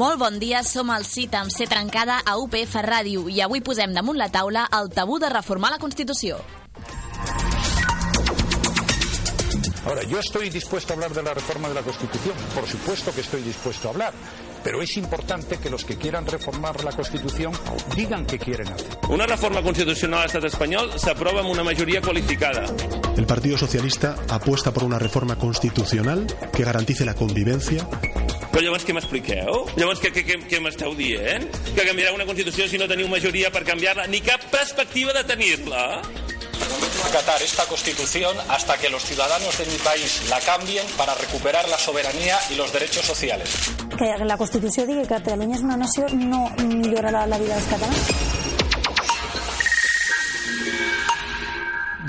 Molt bon dia, som el CIT amb C trencada a UPF Ràdio i avui posem damunt la taula el tabú de reformar la Constitució. Ahora, yo estoy dispuesto a hablar de la reforma de la Constitución, por supuesto que estoy dispuesto a hablar, pero es importante que los que quieran reformar la Constitución digan qué quieren hacer. Una reforma constitucional al Estado español s'aprova amb una majoria qualificada. El Partido Socialista apuesta por una reforma constitucional que garantice la convivencia, Però llavors què m'expliqueu? Llavors què, què, què, què m'esteu dient? Que canviarà una Constitució si no teniu majoria per canviar-la? Ni cap perspectiva de tenir-la? acatar esta Constitución hasta que los ciudadanos de mi país la cambien para recuperar la soberanía y los derechos sociales. Que la Constitució digui que Catalunya és una nació no millorarà la vida dels catalans.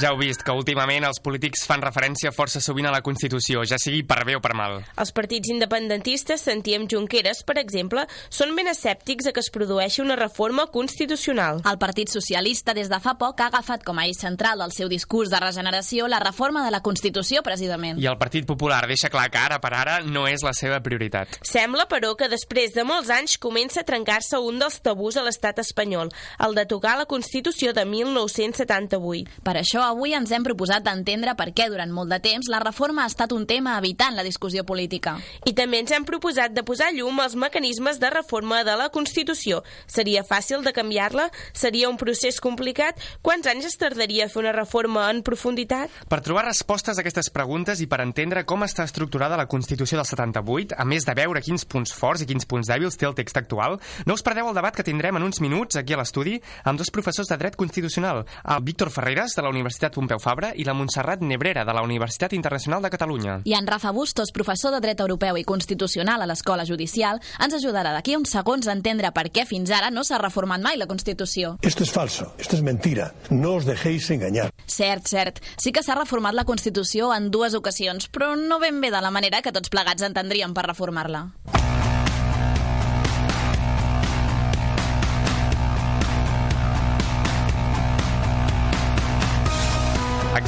Ja heu vist que últimament els polítics fan referència força sovint a la Constitució, ja sigui per bé o per mal. Els partits independentistes, sentíem Junqueras, per exemple, són ben escèptics a que es produeixi una reforma constitucional. El Partit Socialista des de fa poc ha agafat com a eix central del seu discurs de regeneració la reforma de la Constitució, precisament. I el Partit Popular deixa clar que ara per ara no és la seva prioritat. Sembla, però, que després de molts anys comença a trencar-se un dels tabús a l'estat espanyol, el de tocar la Constitució de 1978. Per això avui ens hem proposat d'entendre per què durant molt de temps la reforma ha estat un tema evitant la discussió política. I també ens hem proposat de posar llum als mecanismes de reforma de la Constitució. Seria fàcil de canviar-la? Seria un procés complicat? Quants anys es tardaria a fer una reforma en profunditat? Per trobar respostes a aquestes preguntes i per entendre com està estructurada la Constitució del 78, a més de veure quins punts forts i quins punts dèbils té el text actual, no us perdeu el debat que tindrem en uns minuts aquí a l'estudi amb dos professors de dret constitucional, el Víctor Ferreras, de la Universitat Pompeu Fabra, i la Montserrat Nebrera, de la Universitat Internacional de Catalunya. I en Rafa Bustos, professor de dret europeu i constitucional a l'Escola Judicial, ens ajudarà d'aquí a uns segons a entendre per què fins ara no s'ha reformat mai la Constitució. Esto es falso, esto es mentira. No os dejéis engañar. Cert, cert. Sí que s'ha reformat la Constitució en dues ocasions, però no ben bé de la manera que tots plegats entendríem per reformar-la.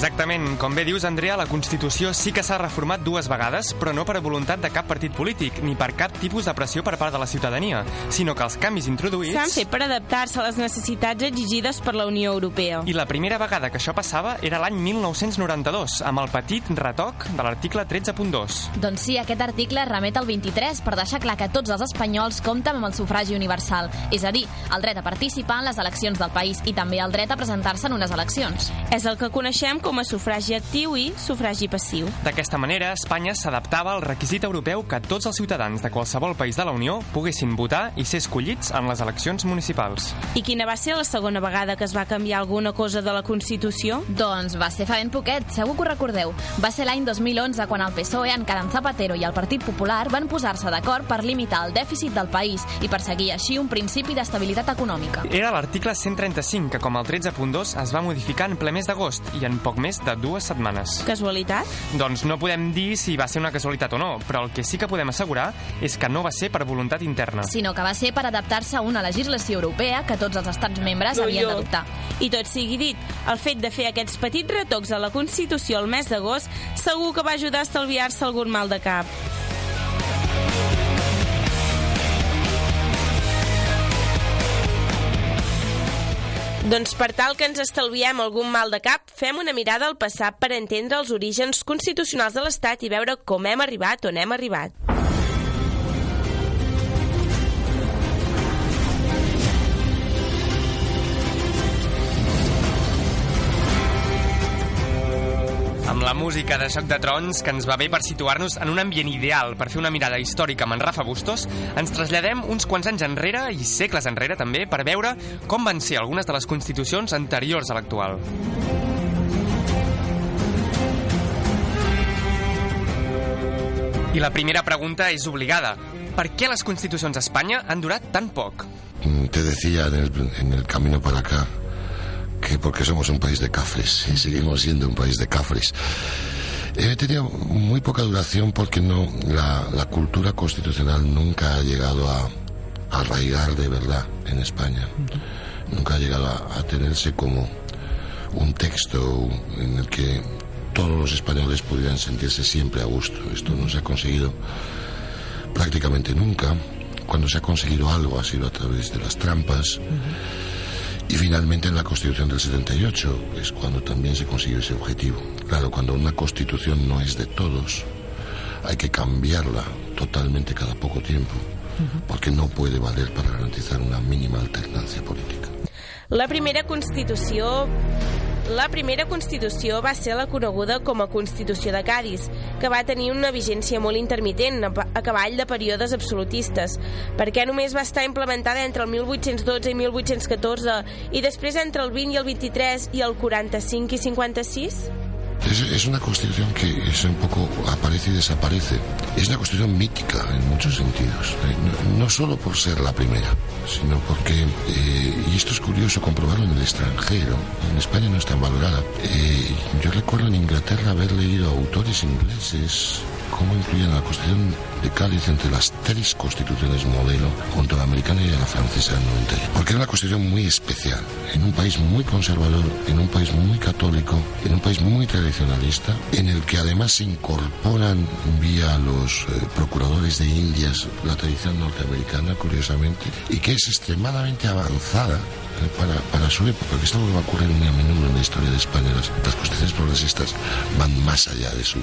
Exactament, com bé dius, Andrea, la Constitució sí que s'ha reformat dues vegades, però no per voluntat de cap partit polític, ni per cap tipus de pressió per part de la ciutadania, sinó que els canvis introduïts... S'han fet per adaptar-se a les necessitats exigides per la Unió Europea. I la primera vegada que això passava era l'any 1992, amb el petit retoc de l'article 13.2. Doncs sí, aquest article remet al 23 per deixar clar que tots els espanyols compten amb el sufragi universal, és a dir, el dret a participar en les eleccions del país i també el dret a presentar-se en unes eleccions. És el que coneixem com a sufragi actiu i sufragi passiu. D'aquesta manera, Espanya s'adaptava al requisit europeu que tots els ciutadans de qualsevol país de la Unió poguessin votar i ser escollits en les eleccions municipals. I quina va ser la segona vegada que es va canviar alguna cosa de la Constitució? Doncs va ser fa ben poquet, segur que ho recordeu. Va ser l'any 2011 quan el PSOE, en Carem Zapatero i el Partit Popular van posar-se d'acord per limitar el dèficit del país i perseguir així un principi d'estabilitat econòmica. Era l'article 135, que com el 13.2 es va modificar en ple mes d'agost i en poc més de dues setmanes. Casualitat? Doncs no podem dir si va ser una casualitat o no, però el que sí que podem assegurar és que no va ser per voluntat interna. Sinó que va ser per adaptar-se a una legislació europea que tots els estats membres No, havien d'adoptar. I tot sigui dit, el fet de fer aquests petits retocs a la Constitució el mes d'agost segur que va ajudar a estalviar-se algun mal de cap. Doncs per tal que ens estalviem algun mal de cap, fem una mirada al passat per entendre els orígens constitucionals de l'Estat i veure com hem arribat on hem arribat. La música de Joc de Trons, que ens va bé per situar-nos en un ambient ideal per fer una mirada històrica amb en Rafa Bustos, ens traslladem uns quants anys enrere, i segles enrere també, per veure com van ser algunes de les constitucions anteriors a l'actual. I la primera pregunta és obligada. Per què les constitucions a Espanya han durat tan poc? Mm, Te decía en el, en el camino para acá que porque somos un país de cafres y seguimos siendo un país de cafres. Eh, tenía muy poca duración porque no la, la cultura constitucional nunca ha llegado a, a arraigar de verdad en España. Nunca ha llegado a, a tenerse como un texto en el que todos los españoles pudieran sentirse siempre a gusto. Esto no se ha conseguido prácticamente nunca cuando se ha conseguido algo ha sido a través de las trampas. Y finalmente en la Constitución del 78 es cuando también se consiguió ese objetivo. Claro, cuando una Constitución no es de todos, hay que cambiarla totalmente cada poco tiempo, porque no puede valer para garantizar una mínima alternancia política. La primera Constitució la primera Constitució va ser la coneguda com a Constitució de Cádiz, que va tenir una vigència molt intermitent, a cavall de períodes absolutistes, perquè només va estar implementada entre el 1812 i 1814 i després entre el 20 i el 23 i el 45 i 56? Es, es una constitución que es un poco aparece y desaparece. Es una constitución mítica en muchos sentidos. Eh, No, no solo por ser la primera, sino porque, eh, y esto es curioso comprobarlo en el extranjero, en España no es tan valorada. Eh, yo recuerdo en Inglaterra haber leído autores ingleses cómo incluían a la Constitución de Cádiz entre las tres constituciones modelo junto a la americana y a la francesa del 91. Porque era una constitución muy especial, en un país muy conservador, en un país muy católico, en un país muy tradicionalista, en el que además se incorporan vía los eh, procuradores de Indias la tradición norteamericana, curiosamente, y que es extremadamente avanzada eh, para, su época, que es algo que va a ocurrir muy a menudo en la historia de España. Las, las constituciones progresistas van más allá de su,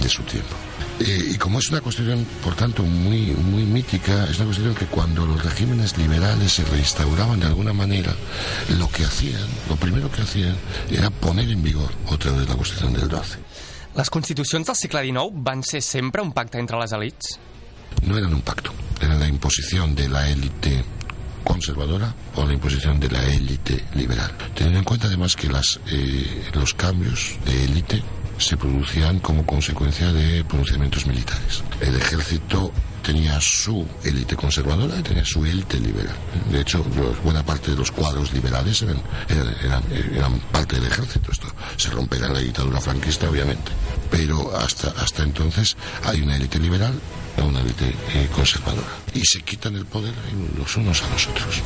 de su tiempo. Eh, y como es una constitución, por tanto, muy, muy mítica, es una constitución que cuando los regímenes liberales se reinstauraban de alguna manera, lo que hacían, lo primero que hacían, era poner en vigor otra vez la constitución del 12. Les constitucions del segle XIX van ser sempre un pacte entre les elites? No eran un pacto, eran la imposición de la élite conservadora o la imposición de la élite liberal. Teniendo en cuenta además que las, eh, los cambios de élite se producían como consecuencia de pronunciamientos militares. El ejército tenía su élite conservadora y tenía su élite liberal. De hecho, buena parte de los cuadros liberales eran, eran, eran, parte del ejército. Esto se romperá en la dictadura franquista, obviamente. Pero hasta, hasta entonces hay una élite liberal o una élite eh, conservadora. Y se quitan el poder los unos a los otros.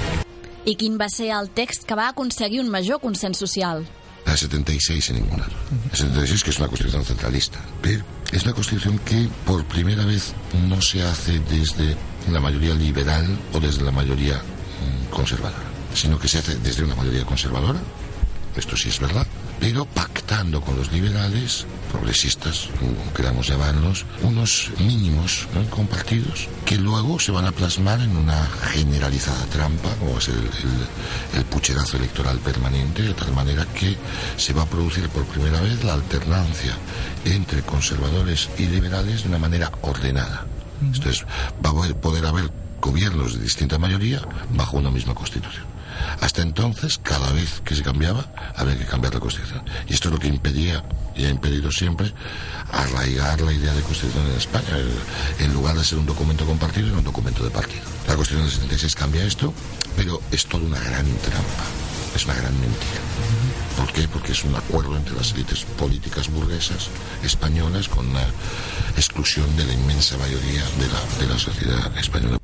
I quin va ser el text que va aconseguir un major consens social? La 76 en ningún lado. La 76 que es una constitución centralista. Pero es una constitución que por primera vez no se hace desde la mayoría liberal o desde la mayoría mm, conservadora, sino que se hace desde una mayoría conservadora, esto sí es verdad, pero pactando con los liberales, progresistas, como queramos llamarlos, unos mínimos ¿no? compartidos que luego se van a plasmar en una generalizada trampa, como va a ser el, el- el pucherazo electoral permanente, de tal manera que se va a producir por primera vez la alternancia entre conservadores y liberales de una manera ordenada. Entonces, va a poder- poder haber gobiernos de distinta mayoría bajo una misma constitución. Hasta entonces, cada vez que se cambiaba, había que cambiar la Constitución. Y esto es lo que impedía, y ha impedido siempre, arraigar la idea de Constitución en España. En lugar de ser un documento compartido, era un documento de partido. La Constitución del 76 cambia esto, pero es toda una gran trampa. Es una gran mentira. ¿Por qué? Porque es un acuerdo entre las élites políticas burguesas españolas con una exclusión de la inmensa mayoría de la, de la sociedad española.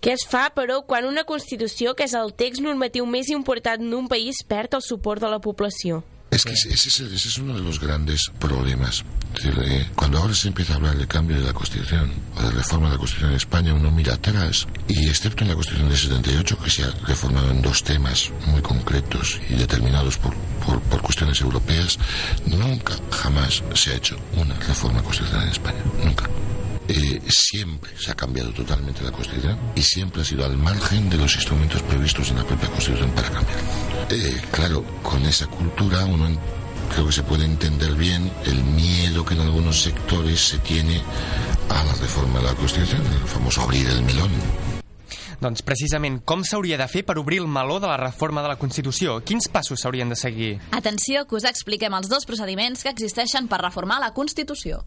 Què es fa, però, quan una Constitució, que és el text normatiu més important d'un país, perd el suport de la població? Es que ese, ese es- uno de los grandes problemas. Eh, Cuando ahora se empieza a hablar del cambio de la Constitución o de reforma de la Constitución en España, uno mira atrás y excepto en la Constitución del 78, que se ha reformado en dos temas muy concretos y determinados por, por, por cuestiones europeas, nunca, jamás se ha hecho una reforma constitucional en España. Nunca. Eh, siempre se ha cambiado totalmente la Constitución y siempre ha sido al margen de los instrumentos previstos en la propia Constitución para cambiarla. Eh, claro, con esa cultura uno en- creo que se puede entender bien el miedo que en algunos sectores se tiene a la reforma de la Constitución, el famoso abrir el melón. Doncs precisament, com s'hauria de fer per obrir el meló de la reforma de la Constitució? Quins passos s'haurien de seguir? Atenció, que us expliquem els dos procediments que existeixen per reformar la Constitució.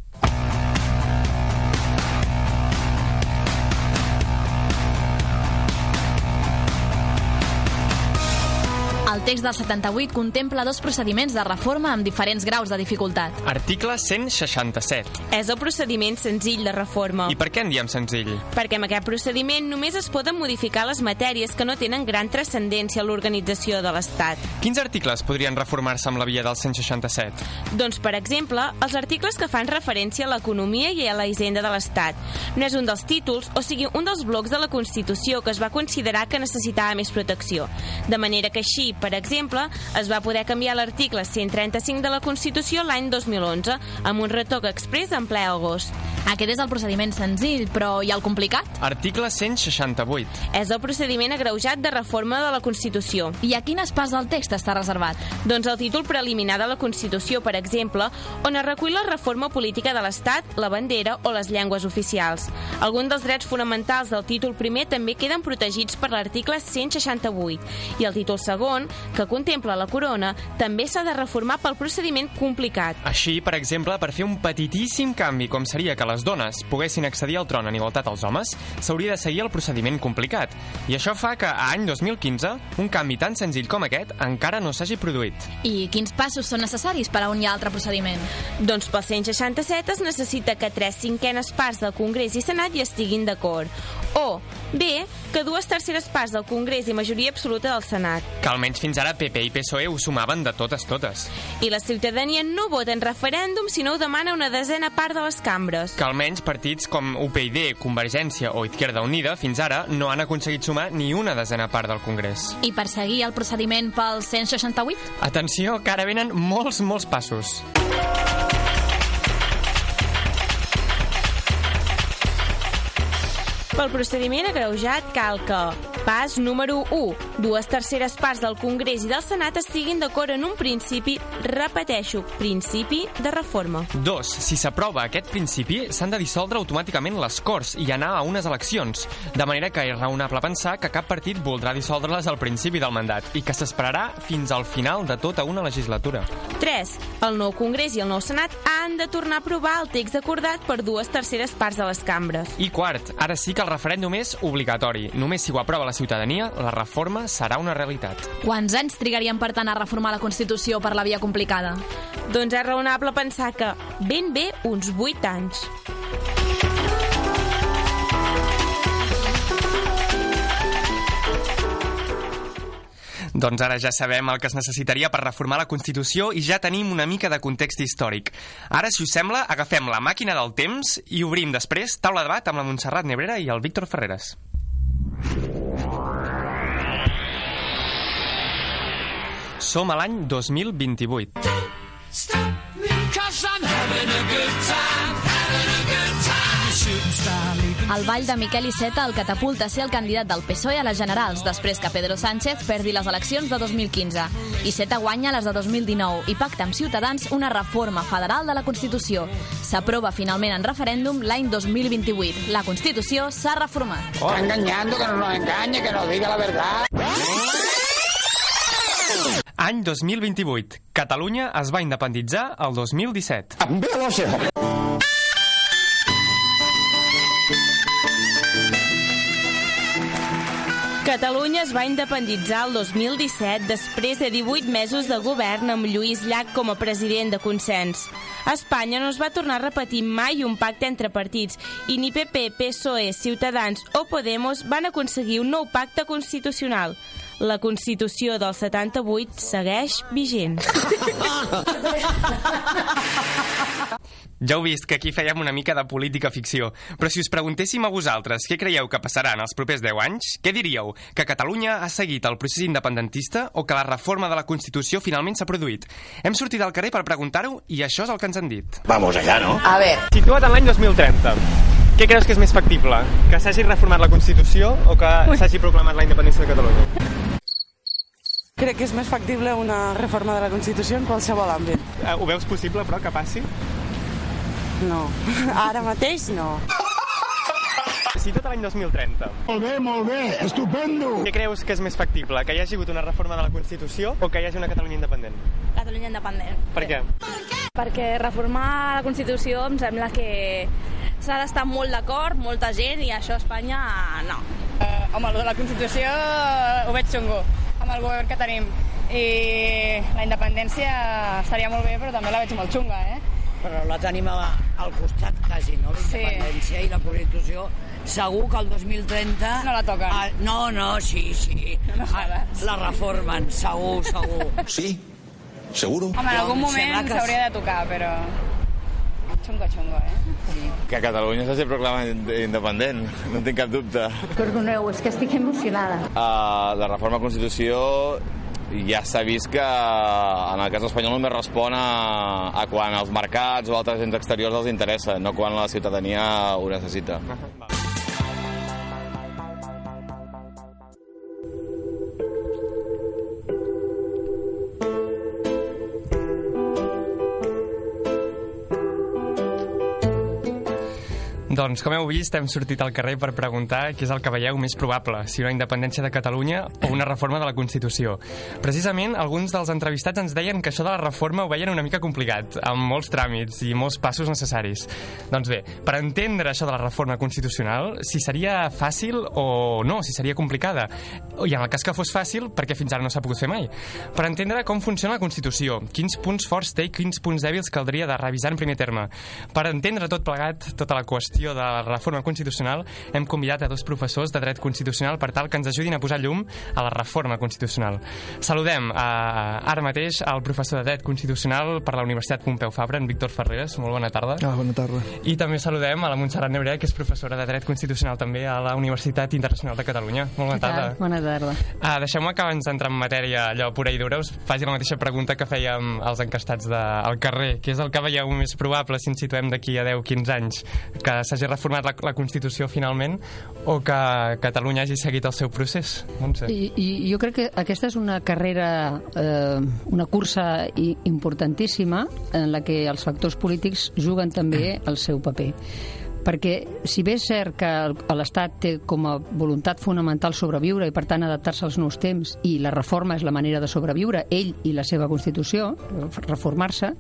El text del 78 contempla dos procediments de reforma amb diferents graus de dificultat. Article 167. És el procediment senzill de reforma. I per què en diem senzill? Perquè amb aquest procediment només es poden modificar les matèries que no tenen gran transcendència a l'organització de l'Estat. Quins articles podrien reformar-se amb la via del 167? Doncs, per exemple, els articles que fan referència a l'economia i a la hisenda de l'Estat. No és un dels títols, o sigui, un dels blocs de la Constitució que es va considerar que necessitava més protecció. De manera que així, per exemple, es va poder canviar l'article 135 de la Constitució l'any 2011, amb un retoc express en ple agost. Aquest és el procediment senzill, però i el complicat? Article 168. És el procediment agreujat de reforma de la Constitució. I a quines parts del text està reservat? Doncs el títol preliminar de la Constitució, per exemple, on es recull la reforma política de l'Estat, la bandera o les llengües oficials. Alguns dels drets fonamentals del títol primer també queden protegits per l'article 168 i el títol segon, que contempla la corona, també s'ha de reformar pel procediment complicat. Així, per exemple, per fer un petitíssim canvi com seria que les dones poguessin accedir al tron en igualtat als homes, s'hauria de seguir el procediment complicat. I això fa que, a any 2015, un canvi tan senzill com aquest encara no s'hagi produït. I quins passos són necessaris per a un i altre procediment? Doncs pel 167 es necessita que tres cinquenes parts del Congrés i Senat hi estiguin d'acord. O, bé, que dues terceres parts del Congrés i majoria absoluta del Senat. Que almenys fins ara PP i PSOE ho sumaven de totes totes. I la ciutadania no vota en referèndum si no ho demana una desena part de les cambres. Que almenys partits com UPyD, Convergència o Izquierda Unida fins ara no han aconseguit sumar ni una desena part del Congrés. I per seguir el procediment pel 168? Atenció, que ara venen molts, molts passos. Pel procediment agreujat cal que pas número 1. Dues terceres parts del Congrés i del Senat estiguin d'acord en un principi, repeteixo, principi de reforma. 2. Si s'aprova aquest principi, s'han de dissoldre automàticament les Corts i anar a unes eleccions, de manera que és raonable pensar que cap partit voldrà dissoldre-les al principi del mandat i que s'esperarà fins al final de tota una legislatura. 3. El nou Congrés i el nou Senat han de tornar a aprovar el text acordat per dues terceres parts de les cambres. I quart, ara sí que el referèndum és obligatori. Només si ho aprova la ciutadania, la reforma serà una realitat. Quants anys trigarien, per tant, a reformar la Constitució per la via complicada? Doncs és raonable pensar que ben bé uns 8 anys. Doncs ara ja sabem el que es necessitaria per reformar la Constitució i ja tenim una mica de context històric. Ara, si us sembla, agafem la màquina del temps i obrim després taula de debat amb la Montserrat Nebrera i el Víctor Ferreres. Som a l'any 2028. El ball de Miquel Iceta el catapulta a ser el candidat del PSOE a les generals, després que Pedro Sánchez perdi les eleccions de 2015. Iceta guanya les de 2019 i pacta amb Ciutadans una reforma federal de la Constitució. S'aprova finalment en referèndum l'any 2028. La Constitució s'ha reformat. Está engañando, que no nos engañe, que nos diga la verdad. Any 2028. Catalunya es va independitzar el 2017. Catalunya es va independitzar el 2017 després de 18 mesos de govern amb Lluís Llach com a president de consens. A Espanya no es va tornar a repetir mai un pacte entre partits i ni PP, PSOE, Ciutadans o Podemos van aconseguir un nou pacte constitucional. La Constitució del 78 segueix vigent. Ja heu vist que aquí fèiem una mica de política ficció, però si us preguntéssim a vosaltres què creieu que passarà en els propers 10 anys, què diríeu? Que Catalunya ha seguit el procés independentista o que la reforma de la Constitució finalment s'ha produït? Hem sortit al carrer per preguntar-ho i això és el que ens han dit. Vamos allá, ¿no? A ver, Situa't en l'any 2030, què creus que és més factible? Que s'hagi reformat la Constitució o que s'hagi proclamat la independència de Catalunya? crec que és més factible una reforma de la Constitució en qualsevol àmbit. Eh, ho veus possible, però, que passi? No. Ara mateix no. Situa't a l'any 2030. Molt bé, molt bé, estupendo. Què creus que és més factible? Que hi hagi hagut una reforma de la Constitució o que hi hagi una Catalunya independent? Catalunya independent. Per què? Perquè reformar la Constitució em sembla que s'ha d'estar molt d'acord, molta gent, i això a Espanya no. Uh, home, lo de la Constitució ho veig xungo. Amb el govern que tenim. I la independència estaria molt bé, però també la veig molt xunga, eh? Però la tenim al costat quasi, no? La independència sí. i la Constitució. Segur que el 2030... No la toquen. Ah, no, no, sí, sí. No ah, la reformen, segur, segur. Sí? Seguro? Home, en algun moment s'hauria de tocar, però... Xungo, xungo, eh? Sí. Que Catalunya s'hagi proclamat independent, no tinc cap dubte. Perdoneu, és que estic emocionada. Uh, la reforma de Constitució ja s'ha vist que en el cas espanyol només respon a, a quan els mercats o altres agents exteriors els interessa, no quan la ciutadania ho necessita. Doncs, com heu vist, hem sortit al carrer per preguntar què és el que veieu més probable, si una independència de Catalunya o una reforma de la Constitució. Precisament, alguns dels entrevistats ens deien que això de la reforma ho veien una mica complicat, amb molts tràmits i molts passos necessaris. Doncs bé, per entendre això de la reforma constitucional, si seria fàcil o no, si seria complicada, i en el cas que fos fàcil, perquè fins ara no s'ha pogut fer mai. Per entendre com funciona la Constitució, quins punts forts té i quins punts dèbils caldria de revisar en primer terme. Per entendre tot plegat, tota la qüestió qüestió de la reforma constitucional, hem convidat a dos professors de dret constitucional per tal que ens ajudin a posar llum a la reforma constitucional. Saludem a, ara mateix al professor de dret constitucional per la Universitat Pompeu Fabra, en Víctor Ferreres. Molt bona tarda. Ah, bona tarda. I també saludem a la Montserrat Nebré, que és professora de dret constitucional també a la Universitat Internacional de Catalunya. Molt bona tarda. Bona tarda. Ah, Deixeu-me que abans d'entrar en matèria allò pura i dura us faci la mateixa pregunta que fèiem als encastats de, al carrer. Què és el que veieu més probable si ens situem d'aquí a 10-15 anys? Que s'hagi reformat la, la Constitució finalment o que Catalunya hagi seguit el seu procés? Montse. I, I jo crec que aquesta és una carrera, eh, una cursa importantíssima en la que els factors polítics juguen també el seu paper perquè si bé és cert que l'Estat té com a voluntat fonamental sobreviure i per tant adaptar-se als nous temps i la reforma és la manera de sobreviure, ell i la seva Constitució, reformar-se,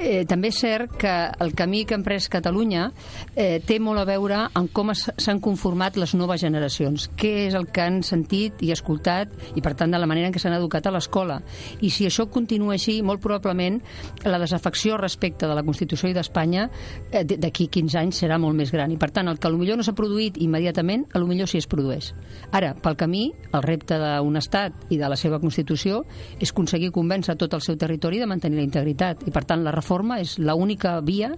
eh, també és cert que el camí que ha emprès Catalunya eh, té molt a veure amb com s'han conformat les noves generacions, què és el que han sentit i escoltat i, per tant, de la manera en què s'han educat a l'escola. I si això continua així, molt probablement la desafecció respecte de la Constitució i d'Espanya eh, d'aquí 15 anys serà molt més gran. I, per tant, el que millor no s'ha produït immediatament, a lo millor sí es produeix. Ara, pel camí, el repte d'un estat i de la seva Constitució és aconseguir convèncer tot el seu territori de mantenir la integritat. I, per tant, la reforma és l'única via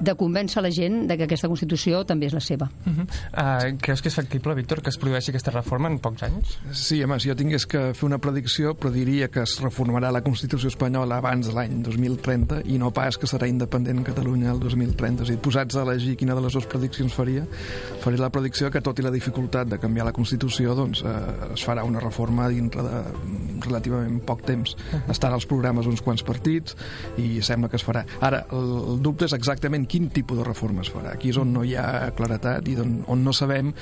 de convèncer la gent de que aquesta Constitució també és la seva. Uh -huh. uh, creus que és factible, Víctor, que es produeixi aquesta reforma en pocs anys? Sí, home, si jo tingués que fer una predicció, però diria que es reformarà la Constitució espanyola abans de l'any 2030 i no pas que serà independent Catalunya el 2030. És dir, posats a elegir quina de les dues prediccions faria, faria la predicció que tot i la dificultat de canviar la Constitució, doncs eh, es farà una reforma dintre de relativament poc temps. Uh -huh. Estan als programes uns quants partits i sembla que es farà. Ara, el, el dubte és exactament quin tipus de reforma es farà. Aquí és on no hi ha claretat i on, on no sabem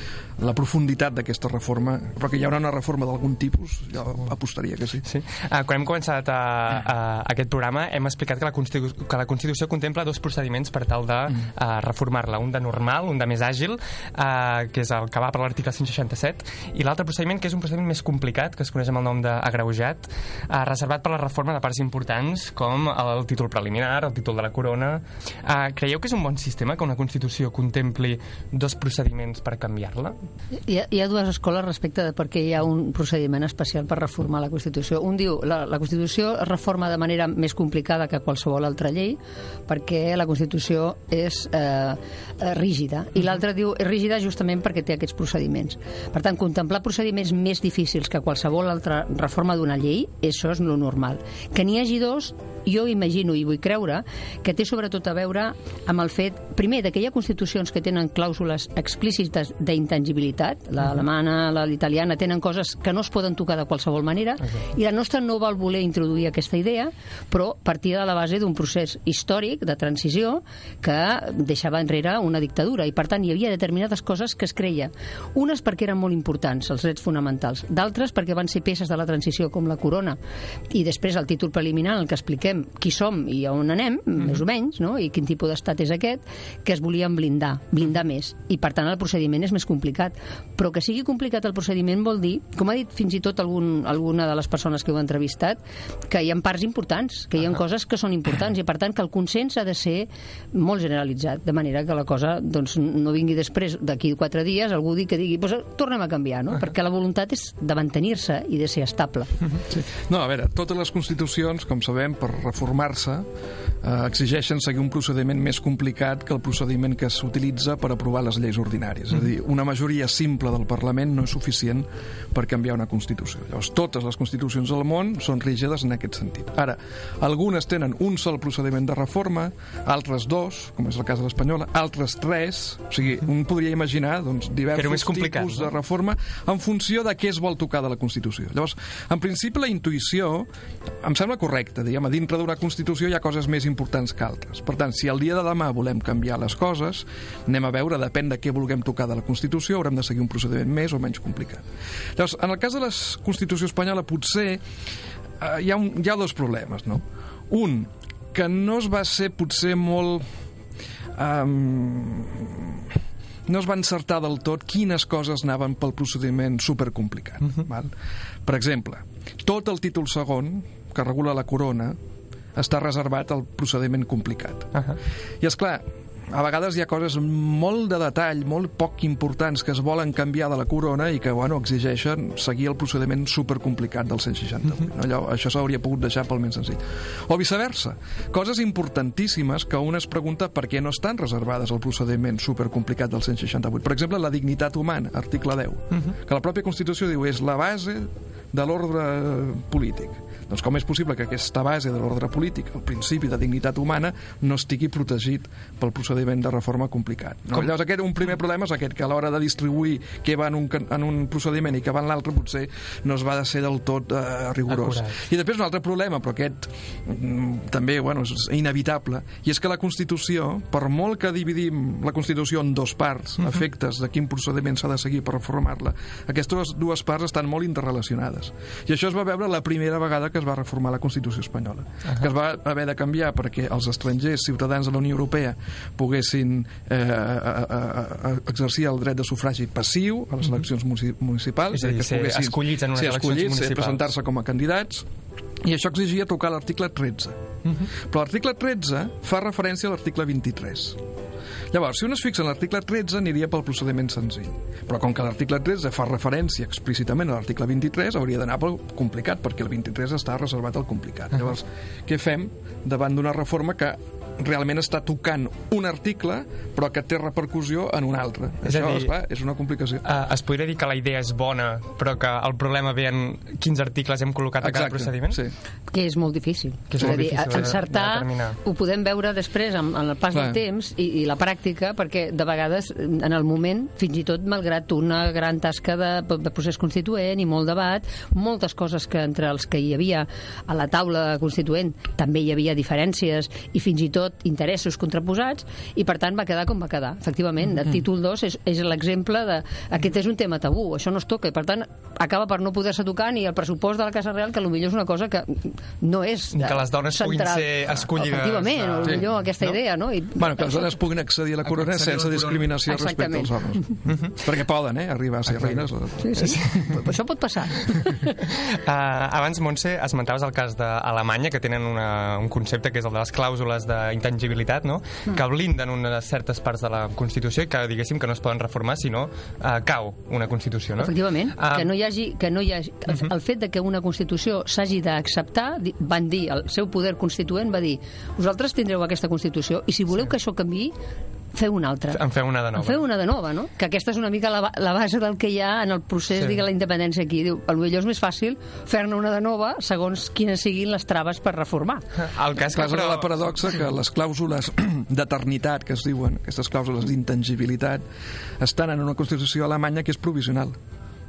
la profunditat d'aquesta reforma, però que hi haurà una reforma d'algun tipus, jo apostaria que sí. sí. Uh, quan hem començat a, a, a aquest programa hem explicat que la, Constitu que la Constitució contempla dos procediments per tal de uh, reformar-la, un de normal, un de més àgil, uh, que és el que va per l'article 167, i l'altre procediment, que és un procediment més complicat, que es coneix amb el nom d'agreujat, uh, reservat per la reforma de parts importants com el títol preliminar, el títol de la corona. Uh, creieu que és un bon sistema que una Constitució contempli dos procediments per canviar-la? Hi ha, hi ha dues escoles respecte de per què hi ha un procediment especial per reformar la Constitució. Un diu, la, la Constitució es reforma de manera més complicada que qualsevol altra llei perquè la Constitució és eh, eh rígida. I l'altre diu, és rígida justament perquè té aquests procediments. Per tant, contemplar procediments més difícils que qualsevol altra reforma d'una llei, això és lo normal. Que n'hi hagi dos, jo imagino i vull creure que té sobretot a veure amb el fet, primer, de que hi ha constitucions que tenen clàusules explícites d'intangibilitat, l'alemana, la l'italiana, tenen coses que no es poden tocar de qualsevol manera, i la nostra no vol voler introduir aquesta idea, però partia de la base d'un procés històric de transició que deixava enrere una dictadura, i per tant hi havia determinades coses que es creia. Unes perquè eren molt importants, els drets fonamentals, d'altres perquè van ser peces de la transició, com la corona, i després el títol preliminar en el que expliquem qui som i on anem, mm -hmm. més o menys, no? i quin tipus d'estat és aquest, que es volien blindar, blindar més, i per tant el procediment és més complicat. Però que sigui complicat el procediment vol dir, com ha dit fins i tot algun, alguna de les persones que heu entrevistat, que hi ha parts importants, que hi ha uh -huh. coses que són importants, i per tant que el consens ha de ser molt generalitzat, de manera que la cosa doncs, no vingui després, d'aquí quatre dies, algú que digui, pues, tornem a canviar, no? Uh -huh. perquè la voluntat és de mantenir-se i de ser estable. Uh -huh. sí. No, a veure, totes les constitucions, com sabem, per reformar-se, eh, exigeixen seguir un procediment més complicat que el procediment que s'utilitza per aprovar les lleis ordinàries. És a dir, una majoria simple del Parlament no és suficient per canviar una Constitució. Llavors, totes les constitucions del món són rígides en aquest sentit. Ara, algunes tenen un sol procediment de reforma, altres dos, com és el cas de l'espanyola, altres tres, o sigui, un podria imaginar doncs, diversos tipus de reforma en funció de què es vol tocar de la Constitució. Llavors, en principi, la intuïció em sembla correcta. Diguem, dintre d'una Constitució hi ha coses més importants que altres. Per tant, si el dia de demà volem canviar les coses, anem a veure, depèn de què vulguem tocar de la Constitució, haurem de seguir un procediment més o menys complicat. Llavors, en el cas de la Constitució espanyola, potser eh, hi, ha un, hi ha dos problemes, no? Un, que no es va ser potser molt... Um, no es va encertar del tot quines coses anaven pel procediment supercomplicat. Uh -huh. val? Per exemple, tot el títol segon, que regula la corona, està reservat al procediment complicat. Uh -huh. I, és clar, a vegades hi ha coses molt de detall, molt poc importants que es volen canviar de la corona i que bueno, exigeixen seguir el procediment supercomplicat del 168. No? Allò, això s'hauria pogut deixar pel més senzill. O viceversa, coses importantíssimes que un es pregunta per què no estan reservades al procediment supercomplicat del 168. Per exemple, la dignitat humana, article 10, uh -huh. que la pròpia Constitució diu és la base de l'ordre polític. Doncs com és possible que aquesta base de l'ordre polític, el principi de dignitat humana, no estigui protegit pel procediment de reforma complicat? No? Com? Llavors, aquest, un primer problema és aquest, que a l'hora de distribuir què va en un, en un procediment i què va en l'altre, potser no es va de ser del tot eh, rigorós. Acurat. I després un altre problema, però aquest mm, també bueno, és inevitable, i és que la Constitució, per molt que dividim la Constitució en dos parts, uh -huh. efectes de quin procediment s'ha de seguir per reformar-la, aquestes dues parts estan molt interrelacionades. I això es va veure la primera vegada que es va reformar la Constitució espanyola, uh -huh. que es va haver de canviar perquè els estrangers, ciutadans de la Unió Europea, poguessin eh, a, a, a exercir el dret de sufragi passiu a les eleccions municipals, és a dir, que ser poguessin escollits en unes ser eleccions escollits, municipals. presentar-se com a candidats, i això exigia tocar l'article 13. Uh -huh. Però l'article 13 fa referència a l'article 23. Llavors, si un es fixa en l'article 13, aniria pel procediment senzill. Però com que l'article 13 fa referència explícitament a l'article 23, hauria d'anar pel complicat, perquè el 23 està reservat al complicat. Llavors, què fem davant d'una reforma que realment està tocant un article però que té repercussió en un altre. És Això, dir, esclar, és una complicació. Uh, es podria dir que la idea és bona, però que el problema ve en quins articles hem col·locat a cada procediment? Sí. Que és molt difícil. Que és és molt a dir, difícil de- encertar de determinar. ho podem veure després amb, amb el pas Clar. del temps i, i la pràctica, perquè de vegades en el moment, fins i tot malgrat una gran tasca de, de procés constituent i molt debat, moltes coses que entre els que hi havia a la taula constituent també hi havia diferències i fins i tot interessos contraposats i per tant va quedar com va quedar. Efectivament, el títol 2 és, és l'exemple de aquest és un tema tabú, això no es toca i per tant acaba per no poder-se tocar ni el pressupost de la Casa Real, que potser és una cosa que no és que les dones puguin central. ser escollides, Efectivament, o sí. millor aquesta No? idea, no? I, Bueno, que les dones puguin accedir a la corona la sense corona. discriminació respecte Exactament. als homes. Perquè poden, eh, arribar a ser reines. Sí, sí, però això pot passar. Uh, abans, Montse, esmentaves el cas d'Alemanya, que tenen una, un concepte que és el de les clàusules d'intangibilitat, no? Mm. que blinden unes certes parts de la Constitució i que, diguéssim, que no es poden reformar si no uh, cau una Constitució, no? Efectivament, Ah. que no hi hagi, que no hi hagi el, Mhm. el fet de que una Constitució s'hagi d'acceptar, van dir, el seu poder constituent va dir, vosaltres tindreu aquesta Constitució i si voleu que això canvi feu una altra. En feu una de En nova. feu una de nova, no? Que aquesta és una mica la, la base del que hi ha en el procés Sí. de la independència aquí. Diu, potser és més fàcil fer-ne una de nova segons quines siguin les traves per reformar. El cas Clar, és la paradoxa que les clàusules d'eternitat, que es diuen, aquestes clàusules d'intangibilitat, estan en una Constitució alemanya que és provisional.